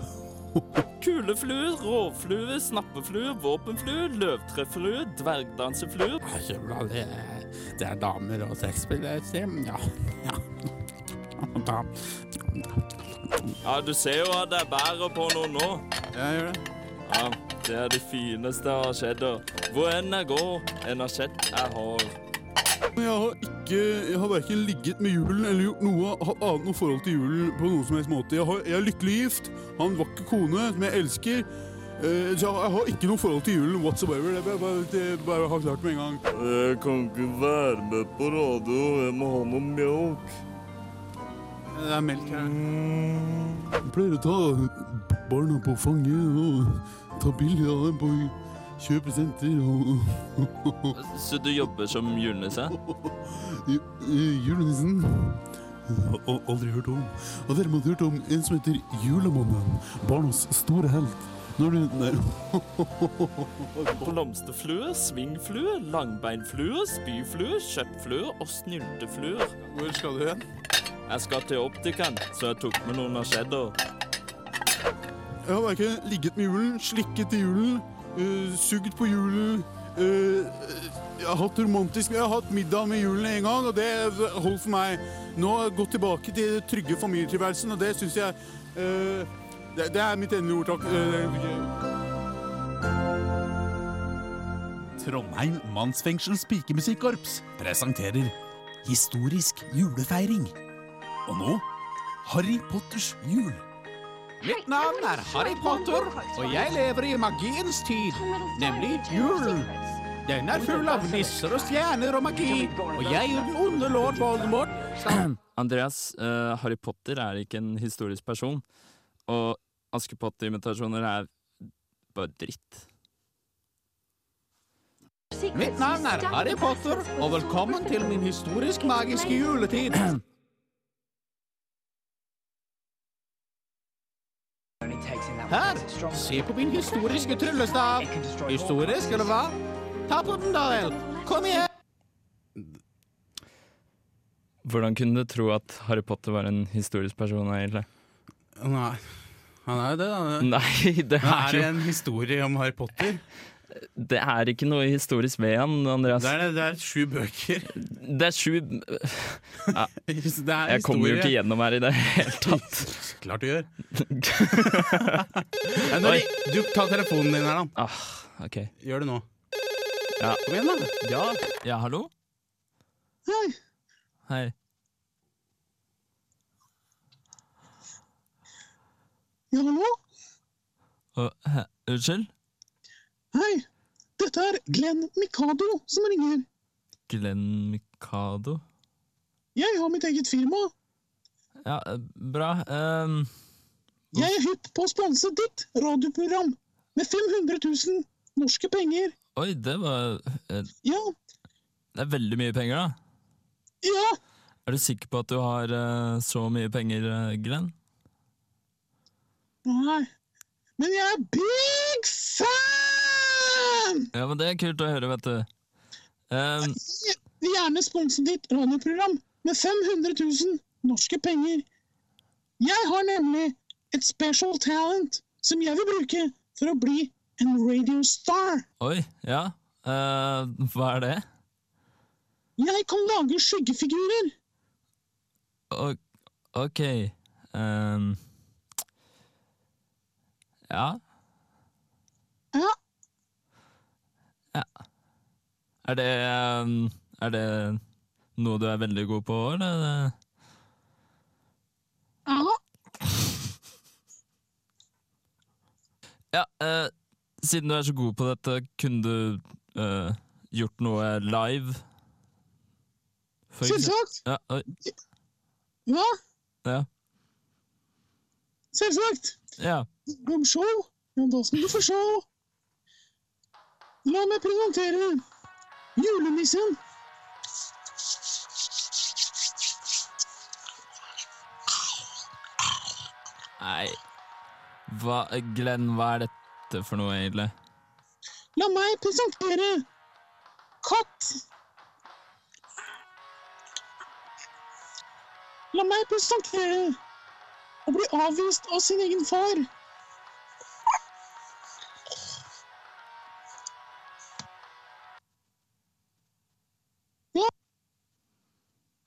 Kuleflue, råflue, snappeflue, våpenflue, løvtreflue, dvergdanseflue. Det, er- det er damer og sexspill, jeg sier. Ja, ja. Da, Ja, du ser jo at jeg bærer på noe nå. Jeg gjør det. Ja, det er det fineste som har skjedd. Hvor enn jeg går, en asjett jeg har. Jeg har ikke Jeg har verken ligget med julen eller gjort noe annet noe forhold til julen på noen som helst måte. Jeg, har, jeg er lykkelig gift, har en vakker kone som jeg elsker. Eh, så jeg har ikke noe forhold til julen whatsoever. Det bør jeg bare, det bør jeg ha klart med en gang. Jeg kan ikke være med på radio, jeg må ha noe melk. Det er melk her. Jeg pleier å ta barna på fanget og ta bilder av dem på kjøpesenter og Så du jobber som julenisse? Julenissen? Jeg har aldri hørt om. Og derimot hørt om en som heter Julemannen. Barnas store helt. Når du Nei. Blomsterflue, svingflue, langbeinflue, spyflue, kjøttflue og snylteflue. Hvor skal du hen? Jeg skal til optikeren, så jeg tok med noen av cheddar. Jeg har verken ligget med julen, slikket i julen, sugd på julen eh, jeg har hatt romantisk Jeg har hatt middag med julen en gang, og det holder for meg. Nå har jeg gått tilbake til den trygge familietilværelsen, og det syns jeg eh, det, det er mitt endelige ord, takk. Eh, Trondheim Mannsfengsels pikemusikkorps presenterer historisk julefeiring. Og nå Harry Potters jul. Mitt navn er Harry Potter, og jeg lever i magiens tid, nemlig julen. Den er full av nisser og stjerner og magi, og jeg er den onde lord Voldemort. skal- Andreas, uh, Harry Potter er ikke en historisk person, og Askepott-imitasjoner er bare dritt. Mitt navn er Harry Potter, og velkommen til min historisk-magiske juletid. Her, se på min historiske tryllestav. Historisk, eller hva? Ta på den, da vel. Kom igjen. Hvordan kunne du tro at Harry Potter var en historisk person, egentlig? Nei, han er jo det, da. Nei, det Er er det jo en historie om Harry Potter? Det er ikke noe historisk ved han, Andreas. Det er, det er sju bøker. Det er sju ja, Det er Jeg kommer jo ikke gjennom her i det hele tatt. Klart du gjør. Nei, du, ta telefonen din her, da. Ah, okay. Gjør det nå. Ja. Kom igjen, da. Ja, ja hallo? Hei. Hei. Ja, hallo? Uh, he, Unnskyld? Hei. Dette er Glenn Mikado som ringer. Glenn Mikado? Jeg har mitt eget firma. Ja, bra. Um, Jeg er hypp på å sponse ditt radioprogram med 500 000 norske penger. oi, det var uh, Ja, Det er veldig mye penger, da. ja. Er du sikker på at du har uh, så mye penger, eh, Glenn? Nei. Men jeg er big fan! Ja, men det er kult å høre, vet du. Um, vil gjerne sponse ditt radioprogram med 500 000 norske penger. Jeg har nemlig et special talent som jeg vil bruke for å bli en radio star. oi, ja. Uh, hva er det? Jeg kan lage skyggefigurer. O ok. um, ja. Ja, Ja. Er det ehm, Er det noe du er veldig god på, eller? ja. Ja, eh, siden du er så god på dette, kunne du eh, gjort noe live? Selvsagt. Ja, oi, Hva? ja, Selvsagt. ja. Kom show? Ja, da skal du få se. La meg presentere julenissen. Nei. Hva, Glenn, hva er dette for noe, egentlig? La meg presentere katt. La meg presentere å bli avvist av sin egen far.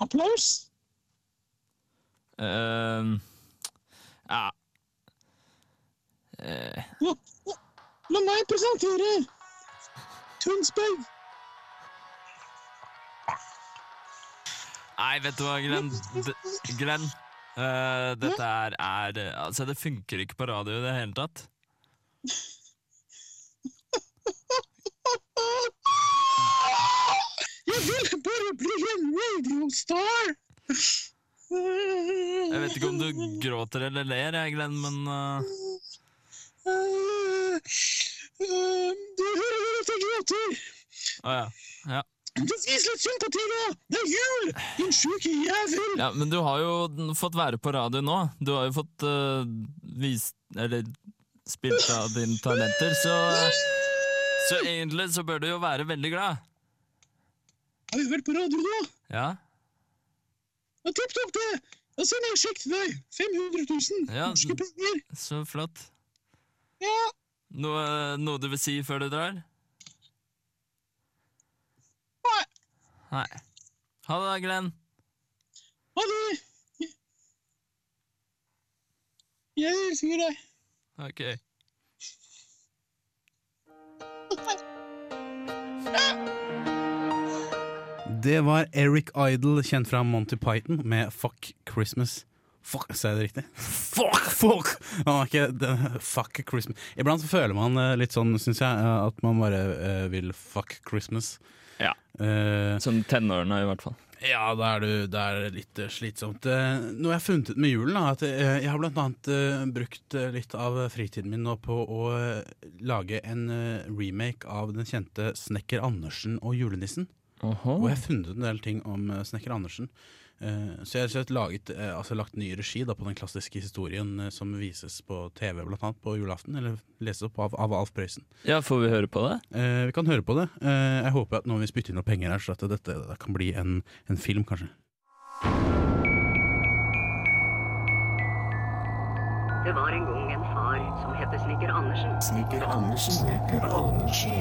Applaus. Uh, ja uh. La, la, la meg presentere Tønsberg. Nei, vet du hva, Glenn? D Glenn, Uh, dette er, er Altså, det funker ikke på radio i det hele tatt. Jeg vil bare bli en radiostar! Jeg vet ikke om du gråter eller ler, jeg, Glenn, men Du hører at jeg gråter? Å ja. ja. Vis litt sympati, da! Det er jul, din sjuke jævel! Ja, men du har jo fått være på radio nå. Du har jo fått uh, vist Eller spilt av dine talenter, så Så egentlig så bør du jo være veldig glad. Har vi vært på radio nå! Ja? Ja, Tipp topp, det! Og sender en sjekk til deg. 500 000 Ja. norske penger. Så flott. Ja. Noe, noe du vil si før du drar? Nei. Nei. Ha det, da, Glenn. Ha det! Jeg elsker deg. Ok. Det var Eric Idle, kjent fra Monty Python, med Fuck Christmas. Fuck, Sa jeg det riktig? Fuck! fuck var det, Fuck Christmas. Iblant så føler man eh, litt sånn, syns jeg, eh, at man bare uh, vil fuck Christmas. Ja. Som tenårene, i hvert fall. ja, da er, du, det er litt slitsomt. Noe jeg har funnet ut med julen, da, at jeg har blant annet brukt litt av fritiden min nå på å lage en remake av den kjente Snekker Andersen og julenissen. Oho. Og jeg har funnet ut en del ting om eh, Snekker Andersen. Eh, så jeg har laget, eh, altså lagt ny regi da, på den klassiske historien som vises på TV blant annet på julaften, eller leses opp av, av Alf Prøysen. Ja, får vi høre på det? Eh, vi kan høre på det. Eh, jeg håper at nå vil vi spytte inn noen penger her, så at dette det kan bli en, en film, kanskje. Det var en gang en far som het Snekker Andersen. Snekker Andersen. Snekker Andersen.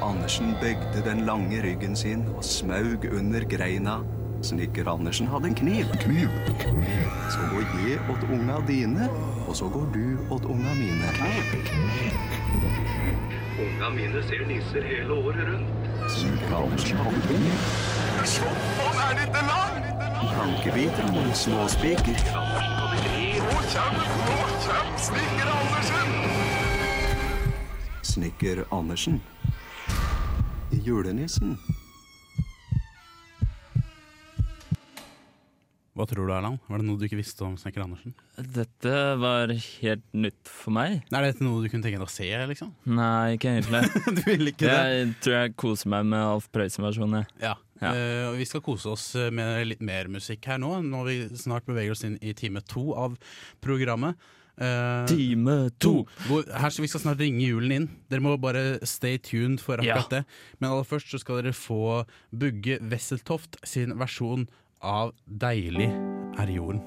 Og Andersen bøgde den lange ryggen sin og smaug under greina. Snekker Andersen hadde en kniv. Kniv. Så går jeg åt unga dine, og så går du åt unga mine. Unga mine ser nisser hele året rundt. Snekker Andersen hadde kniv. Sånn er det ikke lang! Plankebiter og småspiker. Nå kjem, nå kjem Snekker Andersen! Snekker Andersen. Julenissen. Hva tror du, Erland? Var det noe du ikke visste om Snekker Andersen? Dette var helt nytt for meg. Er dette noe du kunne tenke deg å se, liksom? Nei, ikke egentlig. du vil ikke det? Jeg tror jeg koser meg med Alf Prøysen-versjonen. Ja. Ja. Uh, vi skal kose oss med litt mer musikk her nå, når vi snart beveger oss inn i time to av programmet. Eh, Time to! Hvor, her skal vi skal snart ringe julen inn. Dere må bare stay tuned for akkurat det. Men aller først så skal dere få Bugge Wesseltoft sin versjon av 'Deilig er jorden'.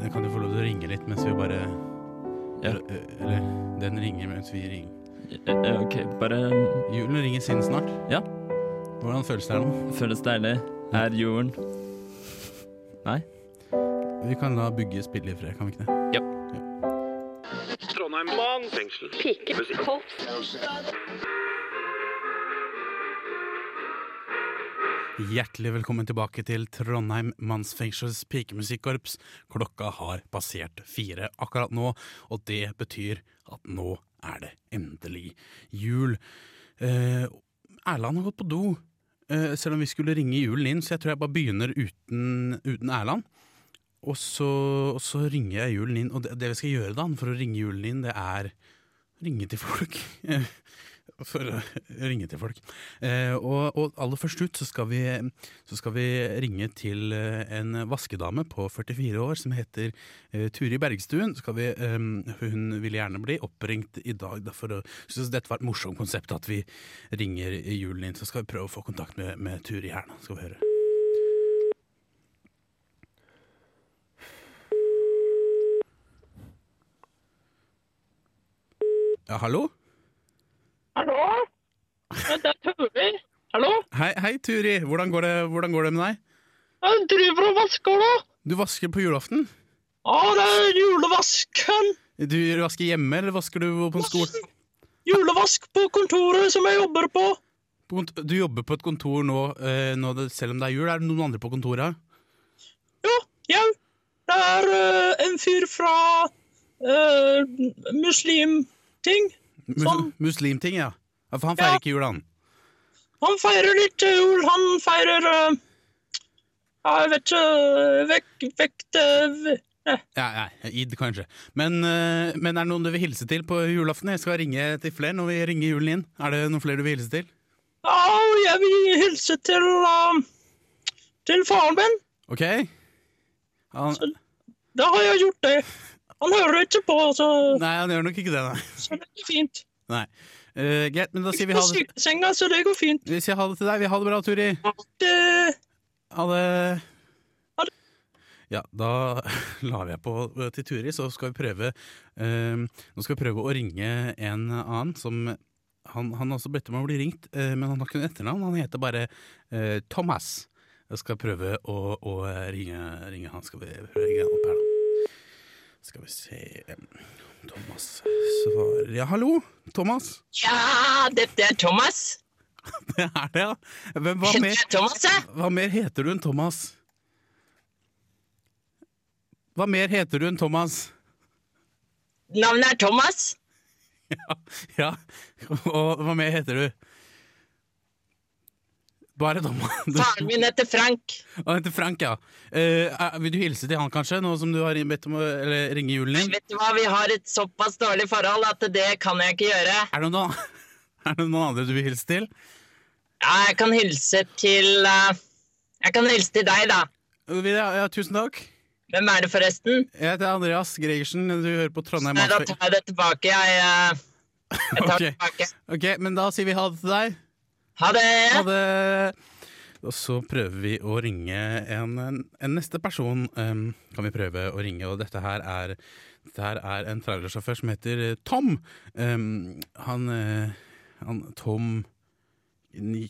Den kan du få lov til å ringe litt mens vi bare Ja. eller, eller den ringer mens vi ringer. Eh, Ok, bare Julen ringer inn snart. Ja. Hvordan føles det her nå? føles deilig. Er jorden Nei? Vi kan la Bugge spille i fred, kan vi ikke det? Ja. Trondheim mannsfengsel. Musikk. Hjertelig velkommen tilbake til Trondheim mannsfengsels pikemusikkorps. Klokka har passert fire akkurat nå, og det betyr at nå er det endelig jul. Eh, Erland har gått på do, eh, selv om vi skulle ringe julen inn, så jeg tror jeg bare begynner uten, uten Erland. Og så, og så ringer jeg julen inn, og det, det vi skal gjøre da, for å ringe julen inn, det er ringe til folk. For å ringe til folk. Eh, og, og aller først ut så skal, vi, så skal vi ringe til eh, en vaskedame på 44 år som heter eh, Turi Bergstuen. Vi, eh, hun vil gjerne bli oppringt i dag. Da, for å, synes dette var et morsomt konsept at vi ringer julen inn. Så skal vi prøve å få kontakt med, med Turi her nå. Skal vi høre. Ja, hallo? Hallo? Det er Turi. Hallo? Hei, hei Turi, hvordan går, det, hvordan går det med deg? Jeg driver og vasker, da. Du vasker på julaften? Ja, det er julevasken. Du vasker hjemme, eller vasker du på en skole? Julevask på kontoret som jeg jobber på. På Du jobber på et kontor nå, eh, nå selv om det er jul. Er det noen andre på kontoret? Ja, jau. Det er uh, en fyr fra uh, muslimting. Mus Sånn. Muslimting, ja. For han feirer Ja. ikke jul, han. Han feirer litt jul. Han feirer eh, ja, Jeg vet ikke Vekk... Vekt... eh, eh. Ja, ja, Id, kanskje. Men, eh, men er det noen du vil hilse til på julaften? Jeg skal ringe til flere når vi ringer julen inn. Er det noen flere du vil hilse til? Ja, jeg vil hilse til eh, Til faren min. OK? Han, Da har jeg gjort det. Han hører ikke på, så, nei, han gjør nok ikke det, nei. så det går fint. nei. Uh, Greit, men da sier vi ha det, sykesenga, så det går fint. vi sier ha det til deg. Vi har det bra, Turi. Ha det. Ha det. Ja, da lar jeg på eh, til Turi, så skal vi prøve uh, Nå skal vi prøve å ringe en annen som han, han har også bedt om å bli ringt, uh, men han har ikke noe etternavn. Han heter bare Thomas. Jeg skal prøve å, å ringe, ringe han. Skal vi prøve å ringe han opp her, da. Skal vi se Thomas svarer Ja, hallo? Thomas? Ja, dette er Thomas. Det er det, ja. Men hva mer, Thomas, ja. hva mer heter du enn Thomas? Hva mer heter du enn Thomas? Navnet er Thomas. Ja, og hva mer heter du? Bare Thomas. Faren min heter Frank. Han heter Frank, ja. Er- vil du hilse til han, kanskje, nå som du har bedt om å eller, ringe julen din? Vet du hva, vi har et såpass dårlig forhold at det kan jeg ikke gjøre. Er det noen, er det noen andre du vil hilse til? Ja, jeg kan hilse til uh, Jeg kan hilse til deg, da. Ja, ja, tusen takk. Hvem er det forresten? Jeg heter Andreas Gregersen. Du hører på Trondheim Nei, da tar jeg det tilbake. Jeg, uh, jeg tar okay. det tilbake. Ok, men da sier vi ha det til deg. Ha det! Ha det. Og så prøver vi å ringe en, en, neste person. Um, kan vi prøve å ringe, og dette her er, dette her er en trailersjåfør som heter eh, Tom. Um, han, eh, han Tom Ni-.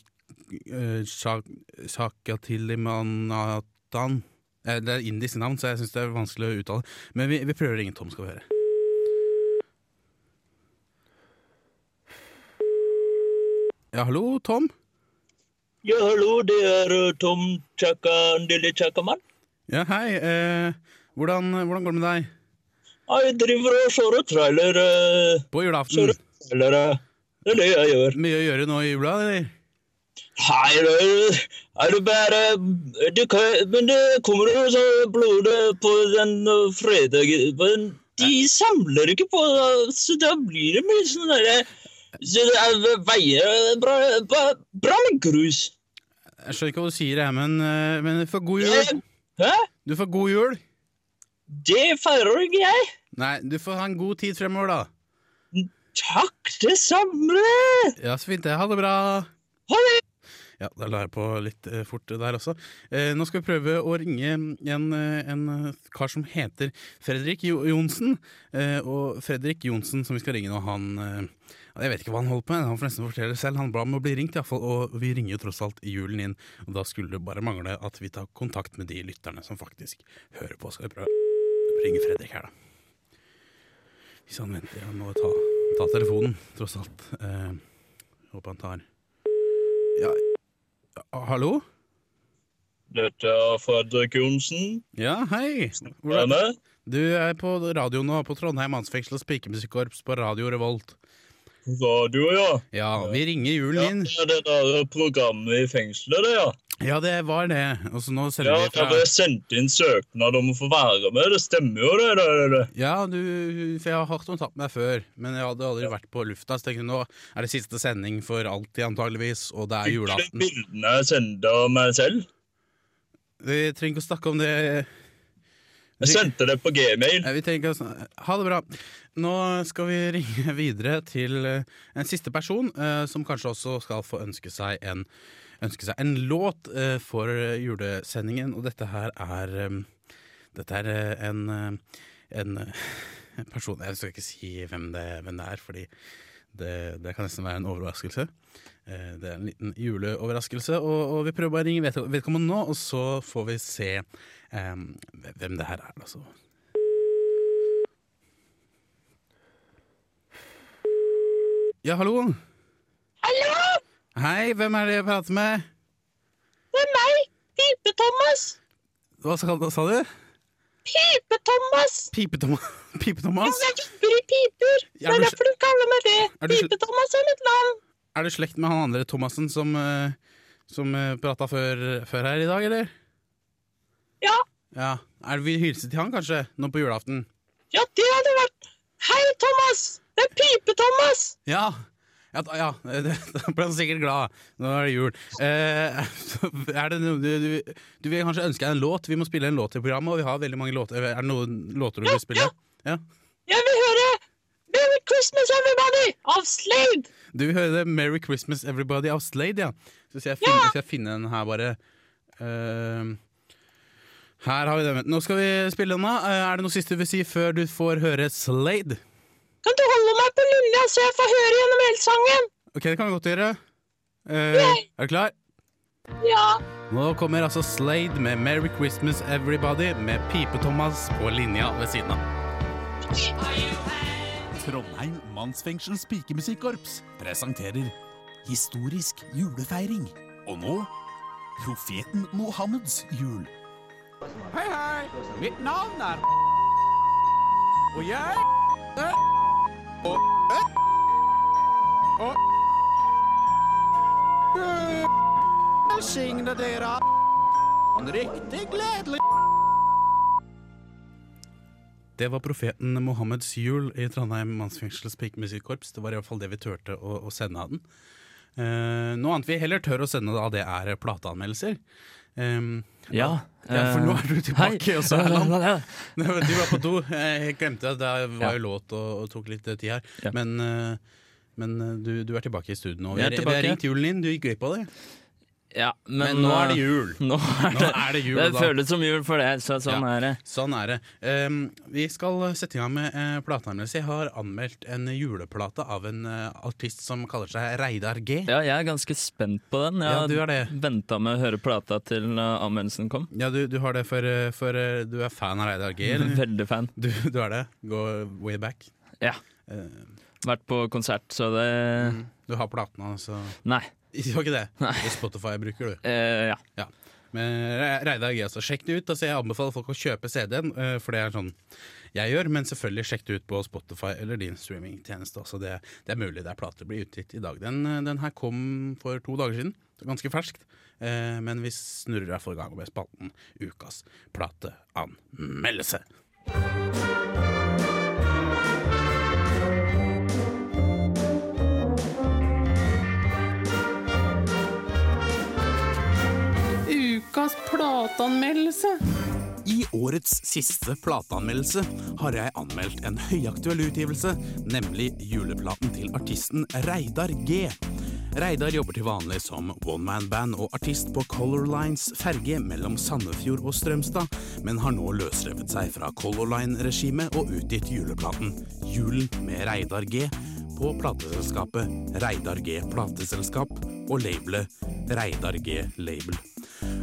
Eh, Det er indisk navn, så jeg syns det er vanskelig å uttale. Men vi, vi prøver å ringe Tom, skal vi høre. Ja, hallo, Tom? Ja, hallo, det er uh, Tom Chaka, lille Chakaman. Ja, hei. Eh, hvordan, hvordan går det med deg? Jeg driver og kjører trailer. Uh, På julaften? Trailer, uh, det er det jeg gjør. Mye å gjøre nå i jula, eller? Nei, det er- det bare det kan, Men det kommer jo så blodet på den fredagen. Men de samler ikke på så da blir det mye sånn derre er veier bra, bra, bra med grus. Jeg skjønner ikke hva du sier, jeg, men, eh, men får god jul. Hæ? Du får god jul. Det feirer ikke jeg. Nei, du får ha en god tid fremover, da. Takk, det samme. Ja, så fint det. Ha det bra. Ha det. Ja, da la jeg på litt eh, fort der også. Eh, nå skal vi prøve å ringe en, eh, en eh, kar som heter Fredrik jo Johnsen. Eh, og Fredrik Johnsen som vi skal ringe nå, han eh, Jeg vet ikke hva han holder på med, han får nesten fortelle det selv. Han ba om å bli ringt, i hvert fall, og vi ringer jo tross alt i julen inn. Og da skulle det bare mangle at vi tar kontakt med de lytterne som faktisk hører på. Skal vi prøve å ringe Fredrik her, da. Hvis han venter, han må ta, ta telefonen, tross alt. Eh, håper han tar Ja, ja, hallo? Dette er Fredrik Johnsen. Ja, hei. Hvordan? Du er på radio nå, på Trondheim Mannsfengsel og Spikermusikkorps på Radio Revolt. Radio, ja. Ja, vi ringer julen inn. Ja, det der programmet i fengselet, det, ja. Ja, det var det. Altså, så nå Ja, vi fra... Jeg sendte sendt inn søknad om å få være med. Det stemmer jo, det. det, det. Ja, du, for jeg har hatt kontakt med deg før, men jeg hadde aldri vært på lufta. Så tenkte jeg nå er det siste sending for alltid, antageligvis, og det er julaften. Bildene jeg sendte av meg selv. Vi trenger ikke å snakke om det. Jeg sendte det på gmail. Vi tenker ikke Ha det bra. Nå skal vi ringe videre til eh, en siste person, eh, som kanskje også skal få ønske seg en, ønske seg en låt eh, for julesendingen. Og dette her er Dette er en, en person Jeg skal ikke si hvem det, hvem det er, fordi det, det kan nesten være en overraskelse. Det er en liten juleoverraskelse, og, og vi prøver bare å ringe vedkommende nå, og så får vi se eh, hvem det her er. Altså. Ja, hallo? Hallo, Hei, hvem er det jeg prater med? det er meg, Pipe-Thomas. Hva sa, sa du? Pipe-Thomas. Pipe-Thomas? Pipe-Thomas? Jeg vipper i piper. Det Ja, er du- derfor du kaller meg det. Er Pipe-Thomas er mitt navn. Er du slekt med han andre Thomassen som, uh, som uh, prata før, før her i dag, eller? Ja. Ja. Er det vi hilse til han, kanskje? Nå på julaften? Ja, det hadde vært Hei, Thomas! Det er Pipe-Thomas! Ja. Ja, da- ja, ble han sikkert glad. Nå er det jul. Eh, er det noe du, du, du vil kanskje ønske deg en låt? Vi må spille en låt i programmet, og vi har veldig mange låter. Er det noen låter du vil spille? Ja. Jeg vil høre Merry Christmas, everybody! Av Slade. Du vil høre det 'Merry Christmas Everybody' av Slade, ja. Så skal jeg finne, skal jeg finne den her, bare. Eh, her har vi det. Nå skal vi spille den, da. Eh, er det noe siste du vil si før du får høre Slade? Kan du holde meg på linja så jeg får høre gjennom hele sangen? Ok, det kan vi godt gjøre. Eh, er du klar? Ja. Nå kommer altså Slade med 'Merry Christmas Everybody' med Pipe-Thomas på linja ved siden av. Trondheim mannsfengsels pikemusikkorps presenterer historisk julefeiring. Og nå profeten Mohammeds jul. Hei, hei! Mitt navn er Og jeg Og Og Velsigne dere En riktig gledelig Det var profeten Mohammeds jul i Trondheim mannsfengsels pikemusikkorps. Det var i hvert fall det vi turte å, å sende av den. Eh, noe annet vi heller tør å sende av det, er plateanmeldelser. Um, Ja, ja, for nå er du eh, tilbake hei. også, Ja, ja, Erland. Du var på do. Jeg glemte at det var jo låt og, og tok litt tid her. Men, eh, men eh, du, du er tilbake i studio nå. Vi er har- ringt julen din, du gikk glipp av det. Ja, men, Men nå er det eh, jul. Nå er Nå det, er det jul, Det føles som jul for det, så sånn Ja, er det. Sånn er det. Um, vi skal sette i gang med uh, plateanmeldelse. Jeg har anmeldt en juleplate av en uh, artist som kaller seg Reidar G. Ja, jeg er ganske spent på den. Jeg Ja, du er venta med å høre plata til uh, anmeldelsen kom. Ja, du, du har det for, eh, for uh, du er fan av Reidar G? eller? Veldig fan. Du, du er det? Gå way back? Ja. Eh, Vært på konsert, så det du har platene, altså? Nei. Du har ikke det? Det er Spotify bruker du? Uh, ja. Ja. Men Re- Reidar G, altså. Sjekk det ut. Altså, jeg anbefaler folk å kjøpe CD-en, eh, for det er sånn jeg gjør. Men selvfølgelig sjekk det ut på Spotify eller din streamingtjeneste. Altså, det, det er mulig det er plater blir utgitt i dag. Den, eh, den her kom for to dager siden. Det ganske ferskt. Eh, men vi snurrer her for gang med spalten Ukas plateanmeldelse. Ukas plateanmeldelse. I årets siste plateanmeldelse har jeg anmeldt en høyaktuell utgivelse, nemlig juleplaten til artisten Reidar G. Reidar jobber til vanlig som one-man-band og artist på Color Lines ferge mellom Sandefjord og Strømstad, men har nå løsrevet seg fra Color Line-regimet og utgitt juleplaten Julen med Reidar G på plateselskapet Reidar G Plateselskap og labelet Reidar G Label.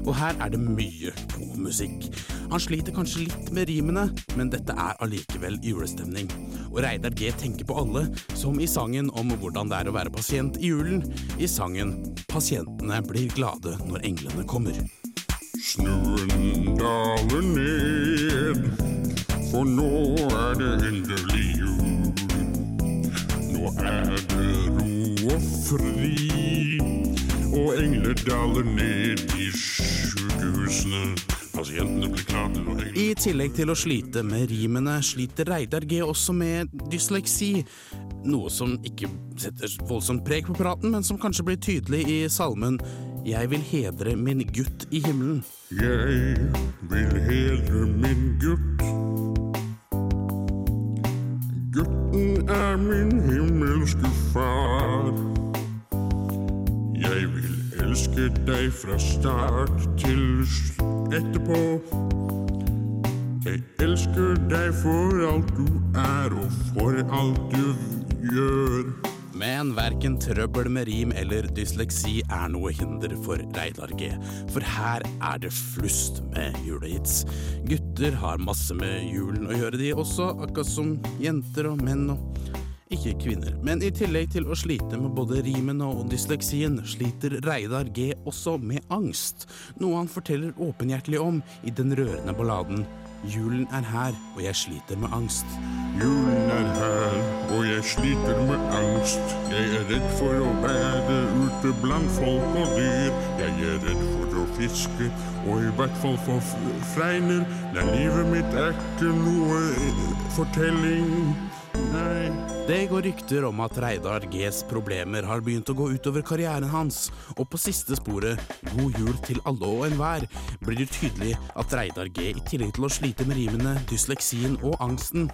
Og her er det mye god musikk. Han sliter kanskje litt med rimene, men dette er allikevel julestemning. Og Reidar G tenker på alle, som i sangen om hvordan det er å være pasient i julen, i sangen 'Pasientene blir glade når englene kommer'. Snøen daler ned, for nå er det endelig jul. Nå er det ro og fri, og engler daler ned i sykehusene. Pasientene blir glade å engle I tillegg til å slite med rimene, sliter Reidar G også med dysleksi. Noe som ikke setter voldsomt preg på praten, men som kanskje blir tydelig i salmen Jeg vil hedre min gutt i himmelen. Jeg vil hedre min gutt. Gutten er min himmelske far. Jeg vil elske deg fra start til etterpå. Jeg elsker deg for alt du er og for alt du gjør. Men verken trøbbel med rim eller dysleksi er noe hinder for Reidar G. For her er det flust med julehits. Gutter har masse med julen å gjøre, de også, akkurat som jenter og menn og ikke kvinner. Men i tillegg til å slite med både rimene og dysleksien, sliter Reidar G også med angst. Noe han forteller åpenhjertelig om i den rørende balladen Julen er her, og jeg sliter med angst. Julen er her, og jeg sliter med angst. Jeg er redd for å være ute blant folk og dyr. Jeg er redd for å fiske, og i hvert fall for fregner. Nei, livet mitt er ikke noe eh, fortelling. Nei. Det går rykter om at Reidar Gs problemer har begynt å gå utover karrieren hans, og på siste sporet, God jul til alle og enhver, blir det tydelig at Reidar G i tillegg til å slite med rimene, dysleksien og angsten,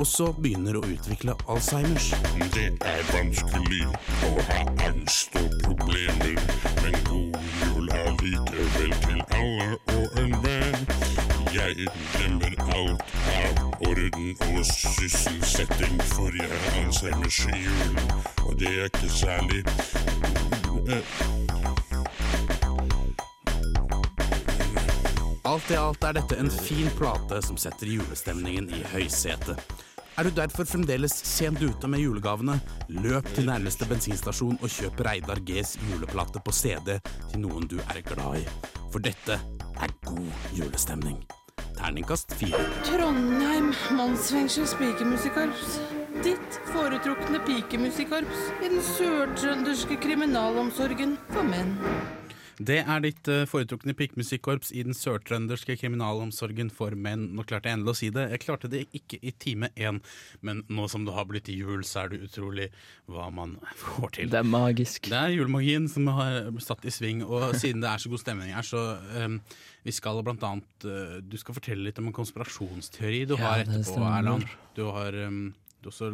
også begynner å utvikle Alzheimers. Det er vanskelig å ha angst og problemer, men god jul allikevel til alle og enhver. Jeg glemmer alt av orden og sysselsetting for jeg er Alzheimers i julen, og det er ikke særlig eh, Alt i alt er dette en fin plate som setter julestemningen i høysetet. Er du derfor fremdeles sent ute med julegavene, løp til nærmeste bensinstasjon og kjøp Reidar Gs juleplate på CD til noen du er glad i. For dette er god julestemning. Terningkast fire. Trondheim mannsfengsel spikermusikkorps. Ditt foretrukne pikemusikkorps i den sørtrønderske kriminalomsorgen for menn. Det er ditt eh, foretrukne pikkmusikkorps i den sørtrønderske kriminalomsorgen for menn. Nå klarte jeg endelig å si det. Jeg klarte det ikke i time én, men nå som det har blitt jul, så er det utrolig hva man får til. Det er magisk. Det er julemagien som har satt i sving, og siden det er så god stemning her, så um, vi skal blant annet uh, Du skal fortelle litt om en konspirasjonsteori du Ja, har etterpå. Erland. Du har, um, du også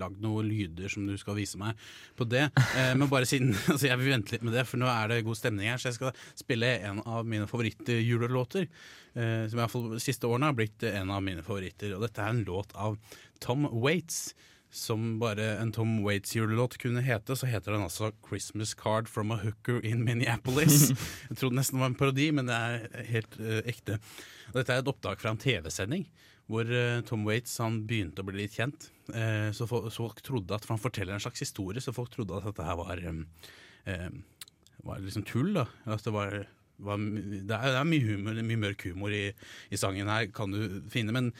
lagd noen lyder som du skal vise meg på det. Eh, men bare siden altså Jeg vil vente litt med det, for nå er det god stemning her. Så jeg skal spille en av mine favorittjulelåter. Eh, som i hvert fall de siste årene har blitt en av mine favoritter. Og dette er en låt av Tom Waits. Som bare en Tom Waits-julelåt kunne hete, så heter den altså 'Christmas Card from a Hooker in Minneapolis'. Jeg trodde nesten det var en parodi, men det er helt uh, ekte. Og dette er et opptak fra en TV-sending hvor eh, Tom Waits han begynte å bli litt kjent. Eh, så fo- så folk trodde at, for Han forteller en slags historie, så folk trodde at dette her var, em, var liksom tull. da At det var det, er, det er mye, humor, mye mørk humor i, i sangen her, kan du finne. Men,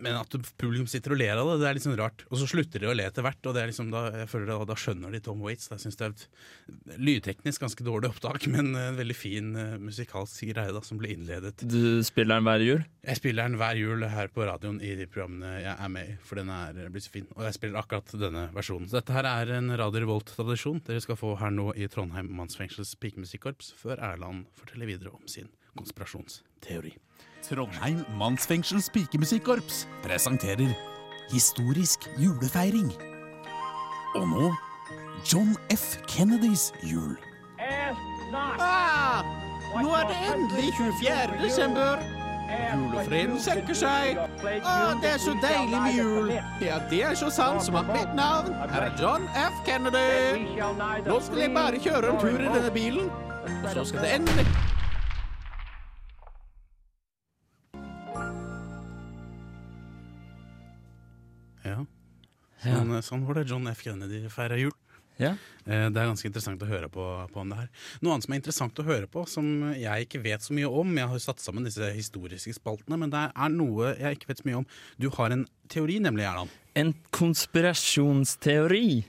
men at publikum sitter og ler av det, det er litt sånn rart. Og så slutter de å le etter hvert, og det er liksom da, jeg føler det, da skjønner de Tom Waits. Da. Jeg synes det er et lydteknisk ganske dårlig opptak, men en veldig fin uh, musikalsk greie da, som ble innledet. Du spiller den hver jul? Jeg spiller den hver jul her på radioen i de programmene jeg er med i, for den er, blir så fin. Og jeg spiller akkurat denne versjonen. Så dette her er en Radio Revolt-tradisjon dere skal få her nå i Trondheim mannsfengsels pikemusikkorps, før Erland forteller videre om sin konspirasjonsteori. Trondheim mannsfengsels pikemusikkorps presenterer historisk julefeiring. Og nå John F. Kennedys jul. Ah, nå er det endelig 24. desember. Julefreden senker seg. Ah, det er så deilig med jul. Ja, det er så sant som at mitt navn er John F. Kennedy. Nå skal jeg bare kjøre en tur i denne bilen, så skal det endelig Ja. Sånn, sånn var det John F. Kennedy feira jul. Ja. Eh, Det er ganske interessant å høre på, på om det her. Noe annet som er interessant å høre på, som jeg ikke vet så mye om Jeg har satt sammen disse historiske spaltene, men det er noe jeg ikke vet så mye om. Du har en teori, nemlig, Erland. En konspirasjonsteori,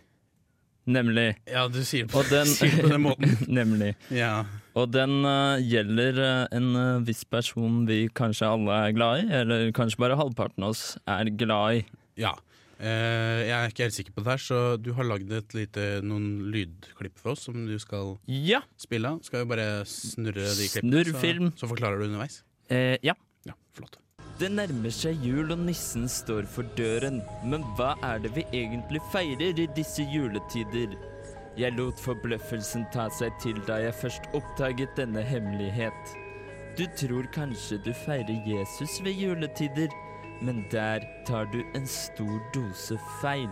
nemlig. Ja, du sier, Og den, sier det på den måten. nemlig. Ja. Og den uh, gjelder eh, en uh, viss person vi kanskje alle er glad i, eller kanskje bare halvparten av oss er glad i. Ja. Eh, jeg er ikke helt sikker på det her, så du har lagd et lite, noen lydklipp for oss som du skal Ja. spille av. Skal vi bare snurre de klippene, Snurrfilm. så, så forklarer du underveis? Eh, ja. Ja, flott. Det nærmer seg jul og nissen står for døren, men hva er det vi egentlig feirer i disse juletider? Jeg lot forbløffelsen ta seg til da jeg først oppdaget denne hemmelighet. Du tror kanskje du feirer Jesus ved juletider, men der tar du en stor dose feil.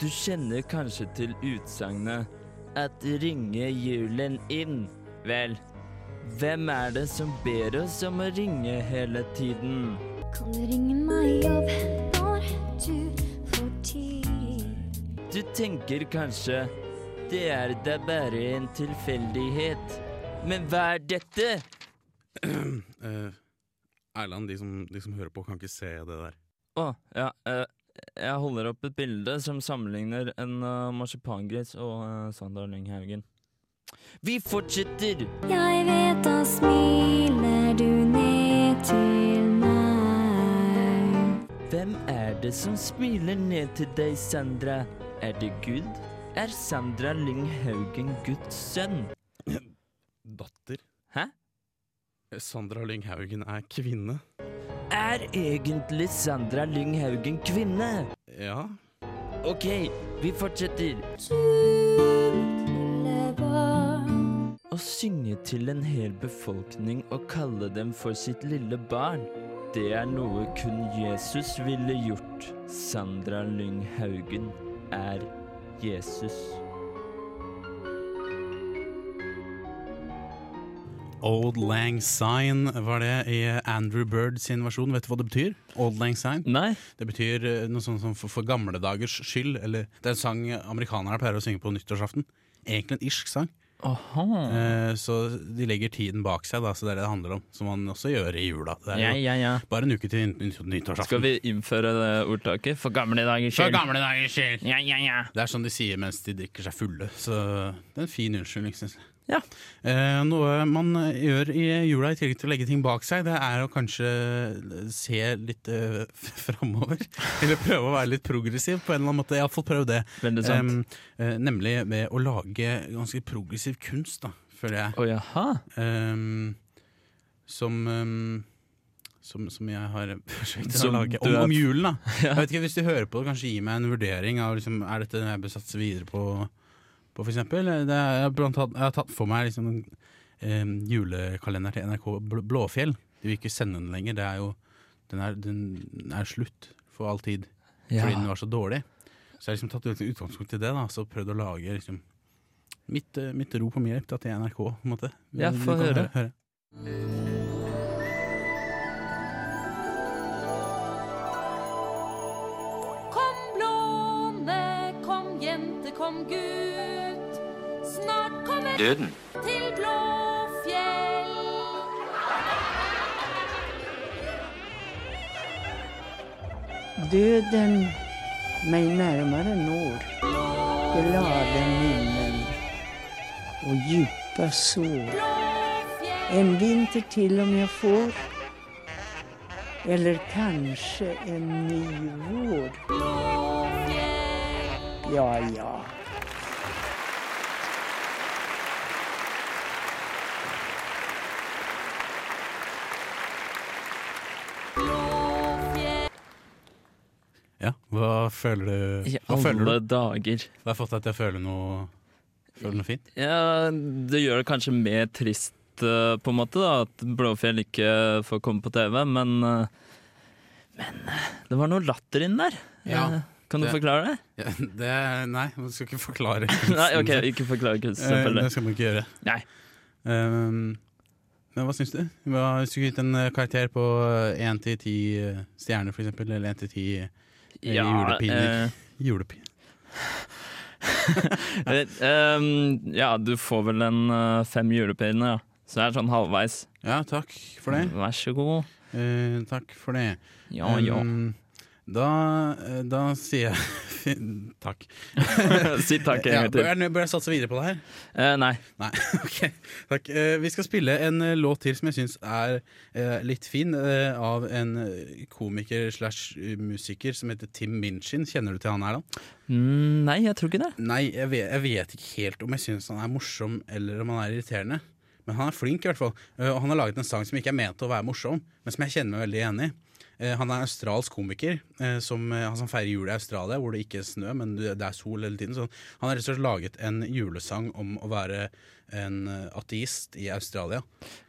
Du kjenner kanskje til utsagnet 'at ringe julen inn'. Vel, hvem er det som ber oss om å ringe hele tiden? Kan du ringe meg opp når du får tid? Du tenker kanskje det er da bare en tilfeldighet. Men hva er dette? Eh, Erland, de som, de som hører på, kan ikke se det der. Å, ja. eh, jeg holder opp et bilde som sammenligner en uh, marsipangris og uh, Sandra Lynghaugen. Vi fortsetter! Jeg vet da smiler du ned til meg. Hvem er det som smiler ned til deg, Sandra? Er det Gud? Er Sandra Lynghaugen Guds sønn? Datter? Hæ? Sandra Lynghaugen er kvinne. Er egentlig Sandra Lynghaugen kvinne? Ja. Ok, vi fortsetter. Å synge til en hel befolkning og kalle dem for sitt lille barn. Det er noe kun Jesus ville gjort. Sandra Lynghaugen er Jesus. Old Lang Syne var det i Andrew Bird sin versjon. Vet du hva det betyr? Old Lang Syne? Nei. Det betyr eh, noe sånt som for, for gamle dagers skyld. Eller det er en sang amerikanerne pleier å synge på nyttårsaften. Egentlig en irsk sang. Eh, så de legger tiden bak seg, da, så det er det det handler om. Som man også gjør i jula. Ja, ja, ja. bare en uke til ny- ny- nyttårsaften. Skal vi innføre det ordtaket? For gamle dagers For skyld. gamle dagers skyld. Ja, ja, ja. Det er sånn de sier mens de drikker seg fulle, så det er en fin unnskyldning, syns jeg. Ja. Eh, noe man gjør i jula i tillegg til å legge ting bak seg, det er å kanskje se litt eh, framover. Eller prøve å være litt progressiv på en eller annen måte. Iallfall prøv det. Veldig sant. Eh, nemlig ved å lage ganske progressiv kunst, da, føler jeg. Oh, jaha. Em, som em, som, som jeg har forsøkt å lage. Om, om julen, da. Ja. Jeg vet ikke, Hvis du hører på det, kanskje gi meg en vurdering av liksom, Er dette noe jeg bør satse videre på, på? Er, jeg, har blant annet, jeg har tatt for meg liksom, em, julekalender til NRK Bl- Blåfjell. De vil ikke sende den lenger. Det er jo, den, er, den er slutt for all tid. Ja. Fordi den var så dårlig. Så jeg har liksom tatt utgangspunkt i det. da Så prøvd å lage liksom, mitt, eh, mitt ro på min hjelp til NRK. på en måte Ja, få høre. høre. Kom blåne, kom jente, kom gutt. Snart kommer Døden. til Blåfjell. Døden meg nærmere når. Glade minnen og djupa sår. En vinter til om jeg får. Eller kanskje en ny vår. Ja, ja. Ja, hva føler du? I Hva føler alle du? dager. Hva har fått deg til å føle noe, føle noe fint? Ja, det gjør det kanskje mer trist, eh, på en måte, da, at Blåfjell ikke får komme på TV, men eh, Men eh, det var noe latter inn der. Ja, kan du det- forklare det? Ja, det nei, man skal ikke forklare Nei, ok, ikke forklare kunst, Eh, selvfølgelig. Det skal man ikke gjøre. Nei. Um, men hva syns du? Hva, hvis du skulle gitt en karakter på én til ti stjerner, for eksempel, eller én til ti Ja, julepiner. eh, Julepin. Eh, ehm, ja, du får vel en eh, fem julepinner, ja. Så det er sånn halvveis. Ja, takk for det. Vær så god. Eh, takk for det. Ja, ja. Da, eh, da sier jeg takk. Si takk en gang til. bør, jeg- bør jeg satse videre på det her? Eh, nei. Nei, ok. Takk. Eh, vi skal spille en eh, låt til som jeg syns er litt fin, av en komiker slash musiker som heter Tim Minchin. Kjenner du til han her, da? Mm, nei, jeg tror ikke det. Nei, jeg vet, jeg vet ikke helt om jeg syns han er morsom eller om han er irriterende. Men han er flink, i hvert fall. Og han har laget en sang som ikke er ment å være morsom, men som jeg kjenner meg veldig enig i. Eh, han er australsk komiker eh, som, eh, som feirer jul i Australia, hvor det ikke er snø, men det er sol hele tiden. Så han har rett og slett laget en julesang om å være en eh, ateist i Australia.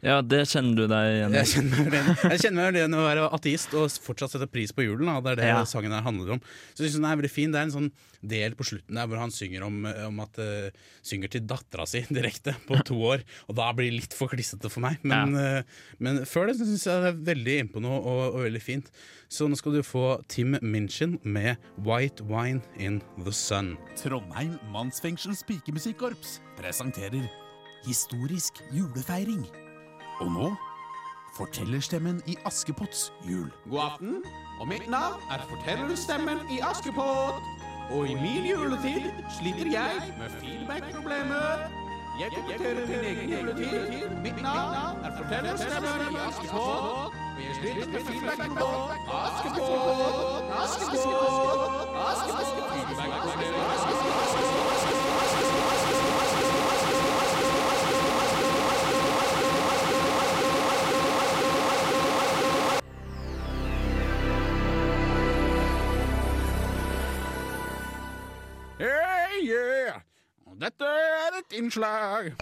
Ja, det kjenner du deg igjen i. Jeg kjenner meg igjen- i å være ateist og fortsatt sette pris på julen. Da. Det er det Ja. sangen her handler om. Så jeg synes den er veldig fin. Det er en sånn del på slutten der hvor han synger om, om at uh, Synger til dattera si direkte på to år. Og da blir det litt for klissete for meg. Men, eh, men før det syns jeg det er veldig innpå noe og, og veldig fint. Så nå skal du få Tim Minchin med 'White Wine In The Sun'. Trondheim Mannsfengsels pikemusikkorps presenterer historisk julefeiring. Og nå fortellerstemmen i Askepotts jul. God aften, og mitt navn er fortellerstemmen i Askepott. Og i min juletid sliter jeg med feedback-problemer. Jeg kommenterer min egen juletid. Mitt navn er fortellerstemmen i Askepott. Og jeg sliter med feedback-problemer. Askepott, Askepott, Askepott. Feedback-problemer, Dette er et innslag.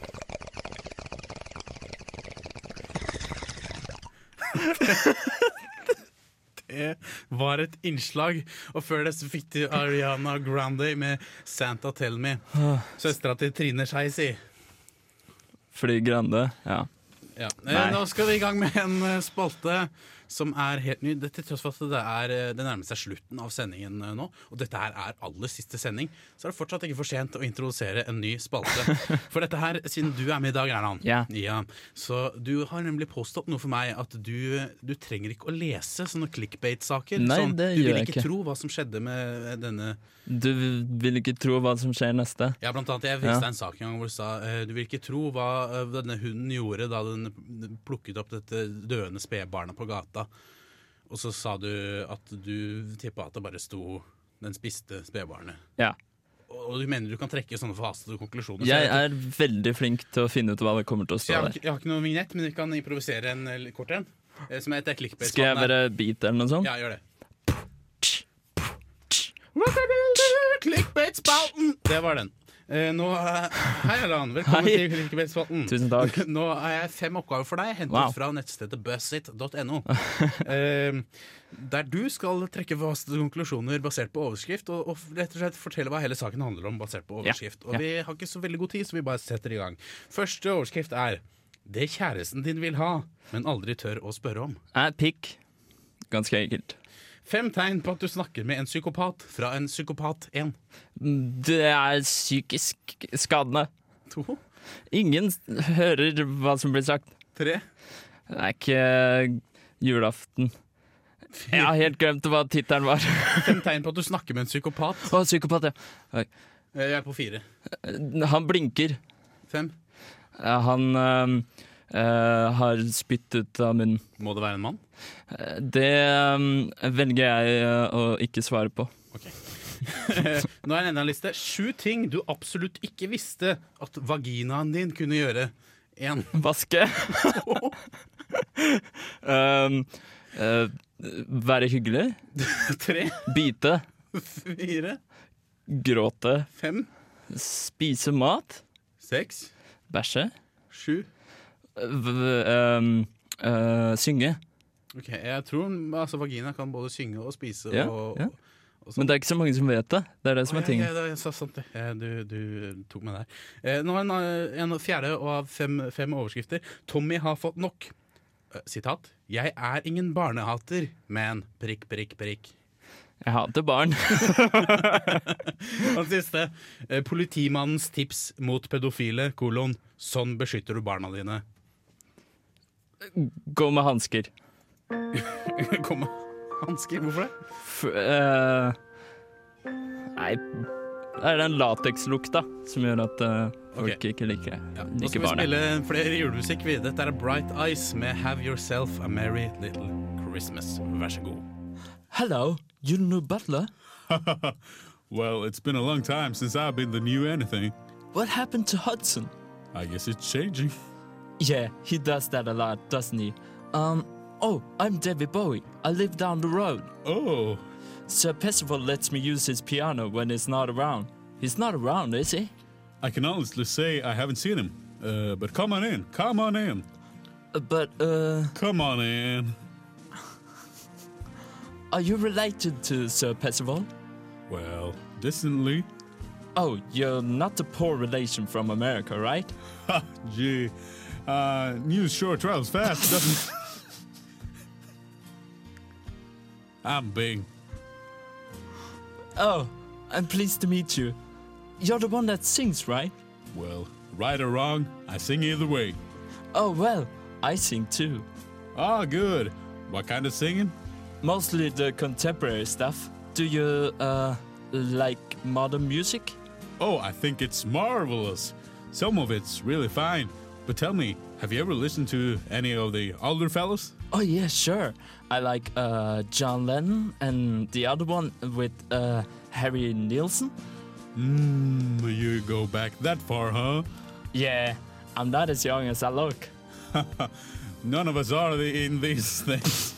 Det var et innslag. Og før det så fikk du Ariana Grande med 'Santa Tell Me'. Søstera til Trine Skei Si. Fordi Grande, ja. Ja. Nei. Eh, Nå skal vi i gang med en eh, spalte som er helt ny. Det, til tross for at det, er, eh, det nærmer seg slutten av sendingen eh, nå, og dette her er aller siste sending, så er det fortsatt ikke for sent å introdusere en ny spalte. For dette her, siden du er med i dag, Erland, Ja. så du har nemlig påstått noe for meg at du, du trenger ikke å lese sånne clickbait-saker. Sånn, det du vil ikke ikke. tro hva som skjedde med denne Du vil ikke tro hva som skjer neste? Ja, blant annet. Jeg viste Ja. deg en sak en gang hvor du sa eh, du vil ikke tro hva eh, denne hunden gjorde da den plukket opp dette døende spedbarnet på gata. Og så sa du at du tippa at det bare sto den spiste spedbarnet. Ja. Og du mener du kan trekke sånne forhastede konklusjoner? Jeg er veldig flink til å finne ut hva det kommer til å stå jeg, har, der. jeg har ikke noe vignett, men vi kan improvisere en eh, kort en. eh, Som heter clickbait. Skal jeg bare beat eller noe sånt? Ja, gjør det. Clickbait-spalten! Det var den. Eh, nå, eh, hei, Erland. Velkommen Hei. til Clickbait-spalten. Tusen takk. Nå har jeg fem oppgaver for deg, hentet Wow. fra nettstedet buzzit.no. eh, der du skal trekke vaste konklusjoner basert på overskrift, og, og rett og slett fortelle hva hele saken handler om basert på Ja. overskrift. Og Ja. vi har ikke så veldig god tid, så vi bare setter i gang. Første overskrift er Det kjæresten din vil ha, men aldri tør å spørre om. Er pikk. Ganske enkelt. Fem tegn på at du snakker med en psykopat fra en psykopat 1. Det er psykisk skadende. To. Ingen hører hva som blir sagt. Tre. Det er ikke julaften. Jeg har helt glemt hva tittelen var. Fem tegn på at du snakker med en psykopat. Å, psykopat, ja. Oi. Jeg er på fire. Han blinker. Fem. Han øhm, øh, har spytt ut av munnen. Må det være en mann? Uh, Det um, velger jeg uh, å ikke svare på. Nå er det enda en liste. Sju ting du absolutt ikke visste at vaginaen din kunne gjøre. Én. Vaske. um, være hyggelig. Tre. Bite. Fire. Gråte. Fem. Spise mat. Seks. Bæsje. Sju. Øh, synge. Ok, Jeg tror altså, vagina kan både synge og spise Ja, og, ja. og Men det er ikke så mange som vet det. Det er det som er tingen. Ja, sant. Ja, Du, du tok meg der. Eh, nå en, eh, en fjerde av fem, fem overskrifter. Tommy har fått nok. Eh, sitat. Jeg er ingen barnehater, men prikk, prikk, prikk. Jeg hater barn. Og siste. Eh, politimannens tips mot pedofile, kolon. Sånn beskytter du barna dine. Gå med hansker. Gå med hansker. Hvorfor det? F uh, nei Det er den latekslukta som gjør at uh, folk okay. ikke liker, Nå liker skal vi spille flere julemusikk. vi. Dette er Bright Eyes med Have Yourself a Merry Little Christmas. Vær så god. Hello, you new butler? well, it's been a long time since I've been the new anything. What happened to Hudson? I guess it's changing. Yeah, he does that a lot, doesn't he? Um, oh, I'm David Bowie. I live down the road. Oh. Sir Percival lets me use his piano when he's not around. He's not around, is he? I can honestly say I haven't seen him. Uh, but come on in. Come on in. Uh, but, uh... Come on in. Are you related to Sir Percival? Well, distantly. Oh, you're not a poor relation from America, right? Ha, gee. Uh, news sure travels fast, doesn't? I'm Bing. Oh, I'm pleased to meet you. You're the one that sings, right? Well, right or wrong, I sing either way. Oh, well, I sing too. Ah, good. What kind of singing? Mostly the contemporary stuff. Do you, uh, like modern music? Oh, I think it's marvelous. Some of it's really fine. But tell me, have you ever listened to any of the older fellows? Oh, yeah, sure. I like, uh, John Lennon and the other one with, uh, Harry Nilsson. Mmm, you go back that far, huh? Yeah, I'm not as young as I look. None of us are the- in these things.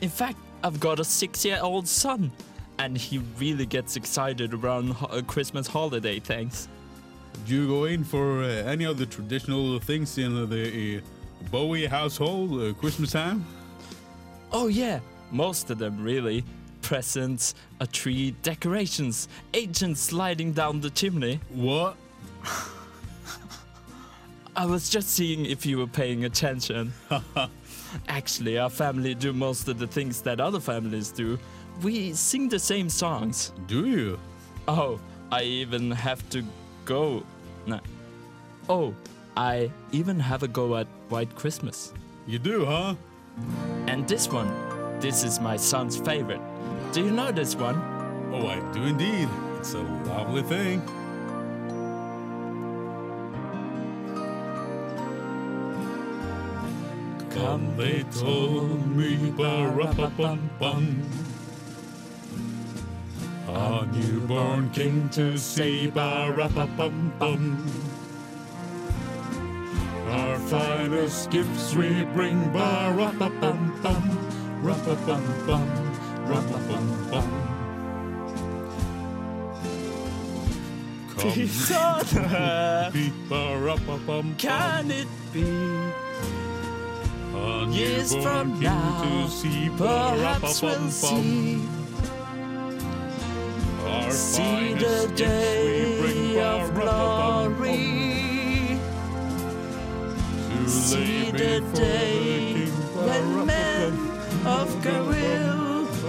In fact, I've got a six year old son, and he really gets excited around ho- Christmas holiday things. Do you go in for uh, any of the traditional things in the uh, Bowie household uh, Christmas time? Oh, yeah, most of them, really. Presents, a tree, decorations, agents sliding down the chimney. What? I was just seeing if you were paying attention. Actually, our family do most of the things that other families do. We sing the same songs. Do you? Oh, I even have to go. No. Oh, I even have a go at White Christmas. You do, huh? And this one, this is my son's favorite. Do you know this one? Oh, I do indeed. It's a lovely thing. Come, they told me, ba-ra-pa-bum-bum. A newborn king to see, save our bum bum. Our finest gifts we bring, bar bum bum, bum bum, bum bum. Peace on earth. Can it be? Years from now, perhaps we'll see. Our See the finest we bring, day of glory. See the day when men of God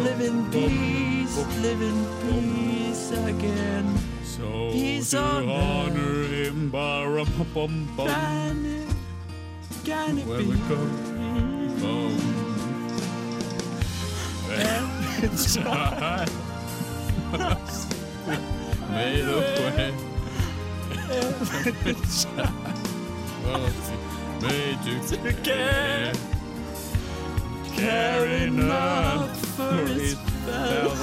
live in peace, live in peace again. So Peace to on honor him, ba-ra-pa-bum-bum. Can it, can it be? we come from. And time made a way. Made you to care, caring enough for his fellow.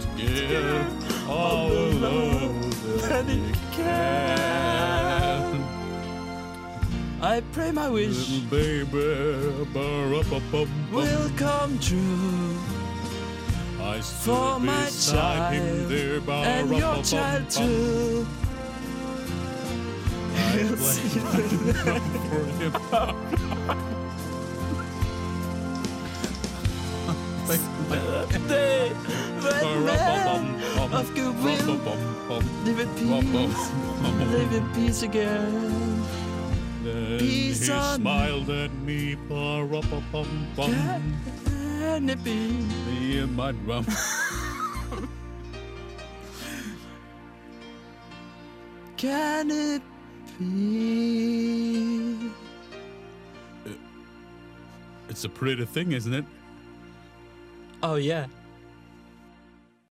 To give all the love that he can. I pray my wish Little baby, will come true I stood for my beside him there, child and your ba-ra-pa-bum-bum. child too. I played for him. Day when men of goodwill live in peace, live in peace again. Then Peace he on smiled at me, ba-ra-pa-bum-bum. Can it be? Me and my drum. Can it be? It's a pretty thing, isn't it? Oh yeah,